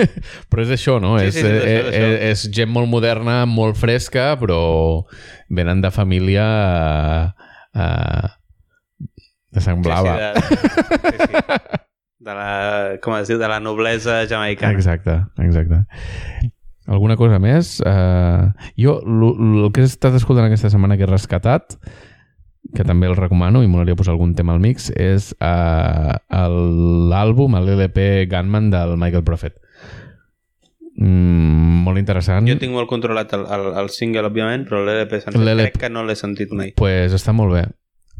però és això, no? Sí, és, sí, sí, és això, és, és això. és, és gent molt moderna, molt fresca, però venen de família uh, de sang blava. Sí, sí, de, sí, sí. de la, com es diu, de la noblesa jamaicana. Exacte, exacte. Alguna cosa més? Uh, jo, el que he estat escoltant aquesta setmana que he rescatat, que també el recomano i m'agradaria posar algun tema al mix, és uh, l'àlbum, l'LP Gunman del Michael Prophet. Mm, molt interessant. Jo tinc molt controlat el, el, el single, òbviament, però l'LP crec que no l'he sentit mai. pues està molt bé.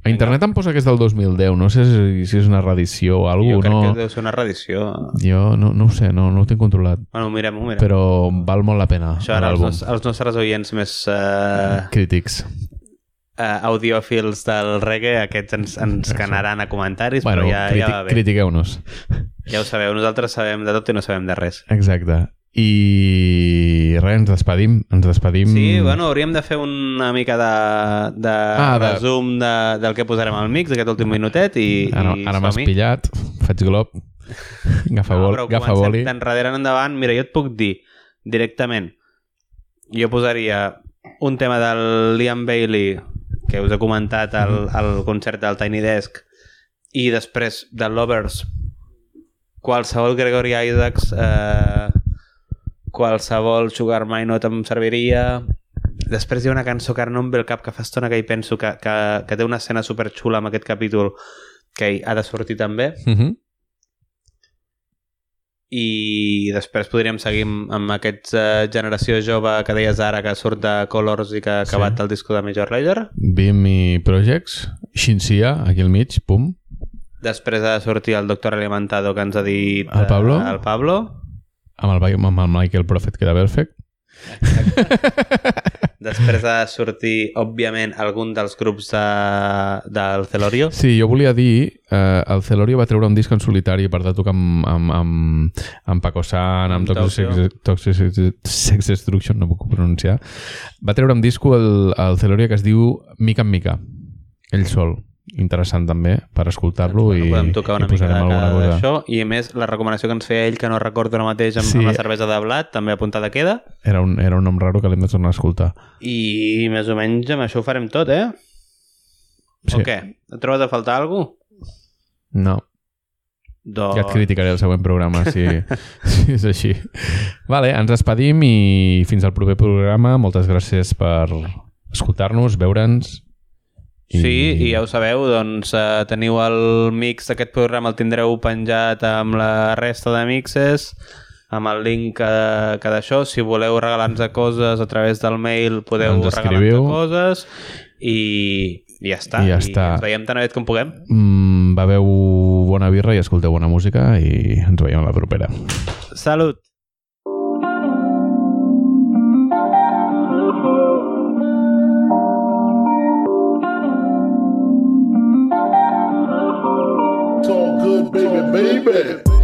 A internet em posa que és del 2010, no sé si, si és una reedició o jo alguna crec no. que deu ser una reedició. Jo no, no ho sé, no, no ho tinc controlat, Bueno, mirem-ho, mirem però val molt la pena Això ara els, nos, els nostres oients més uh, Crítics. Uh, audiòfils del reggae, aquests ens, ens canaran a comentaris, Bueno, però ja, criti ja va bé. critiqueu-nos. Ja ho sabeu, nosaltres sabem de tot i no sabem de res. Exacte. I res, ens despedim. Ens despedim. Sí, bueno, hauríem de fer una mica de, de, Ah, de- resum de, del que posarem al mix, aquest últim minutet, i, Ara, i ara m'has pillat, faig glob, agafa, No, bol, agafa boli. d'enrere en endavant. Mira, jo et puc dir directament, jo posaria un tema del Liam Bailey, que us he comentat al, Mhm. al concert del Tiny Desk, i després de Lovers, qualsevol Gregory Isaacs, eh, qualsevol Sugar Minot em serviria... Després hi ha una cançó que ara no em ve al cap que fa estona que hi penso que, que, que té una escena superxula amb aquest capítol que ha de sortir també Uh -huh. I després podríem seguir amb, amb aquest uh, generació jove que deies ara que surt de Colors i que ha acabat Sí. el disco de Major Lazer Bim i Projects, Shinsia, aquí al mig, pum. després ha de sortir el Doctor Alimentado que ens ha dit El Pablo? eh, el Pablo Amb el, amb el Michael Prophet queda perfect. Després ha de sortir òbviament algun dels grups de, del Celorio Sí, jo volia dir, eh, el Celorio va treure un disc en solitari per de tocar amb, amb, amb, amb Paco San, amb Amb Toxic, Tokyo. Toxic Sex Destruction, no puc pronunciar. Va treure un disco el, el Celorio que es diu Mica en Mica, ell sol. Interessant també per escoltar-lo i, podem tocar una i mica posarem alguna cada cosa. d'això i a més la recomanació que ens feia ell que no recordo ara mateix amb, Sí. amb la cervesa de blat també apuntada queda Era un, era un nom raro que l'hem de tornar a escoltar. i més o menys amb això ho farem tot eh? Sí. o què? Et trobes a faltar alguna cosa? No, Doncs... ja et criticaré el següent programa si, si és així. Vale, ens despedim i fins al proper programa. Moltes gràcies per escoltar-nos, veure'ns. I- Sí, i ja ho sabeu, doncs eh, teniu el mix d'aquest programa, el tindreu penjat amb la resta de mixes, amb el link que, que d'això. Si voleu regalar-nos coses a través del mail, podeu regalar-nos coses i, i ja està. I ja està. ens veiem tan aviat com puguem. Mm, beveu bona birra i escolteu bona música i ens veiem a la propera. Salut! Baby.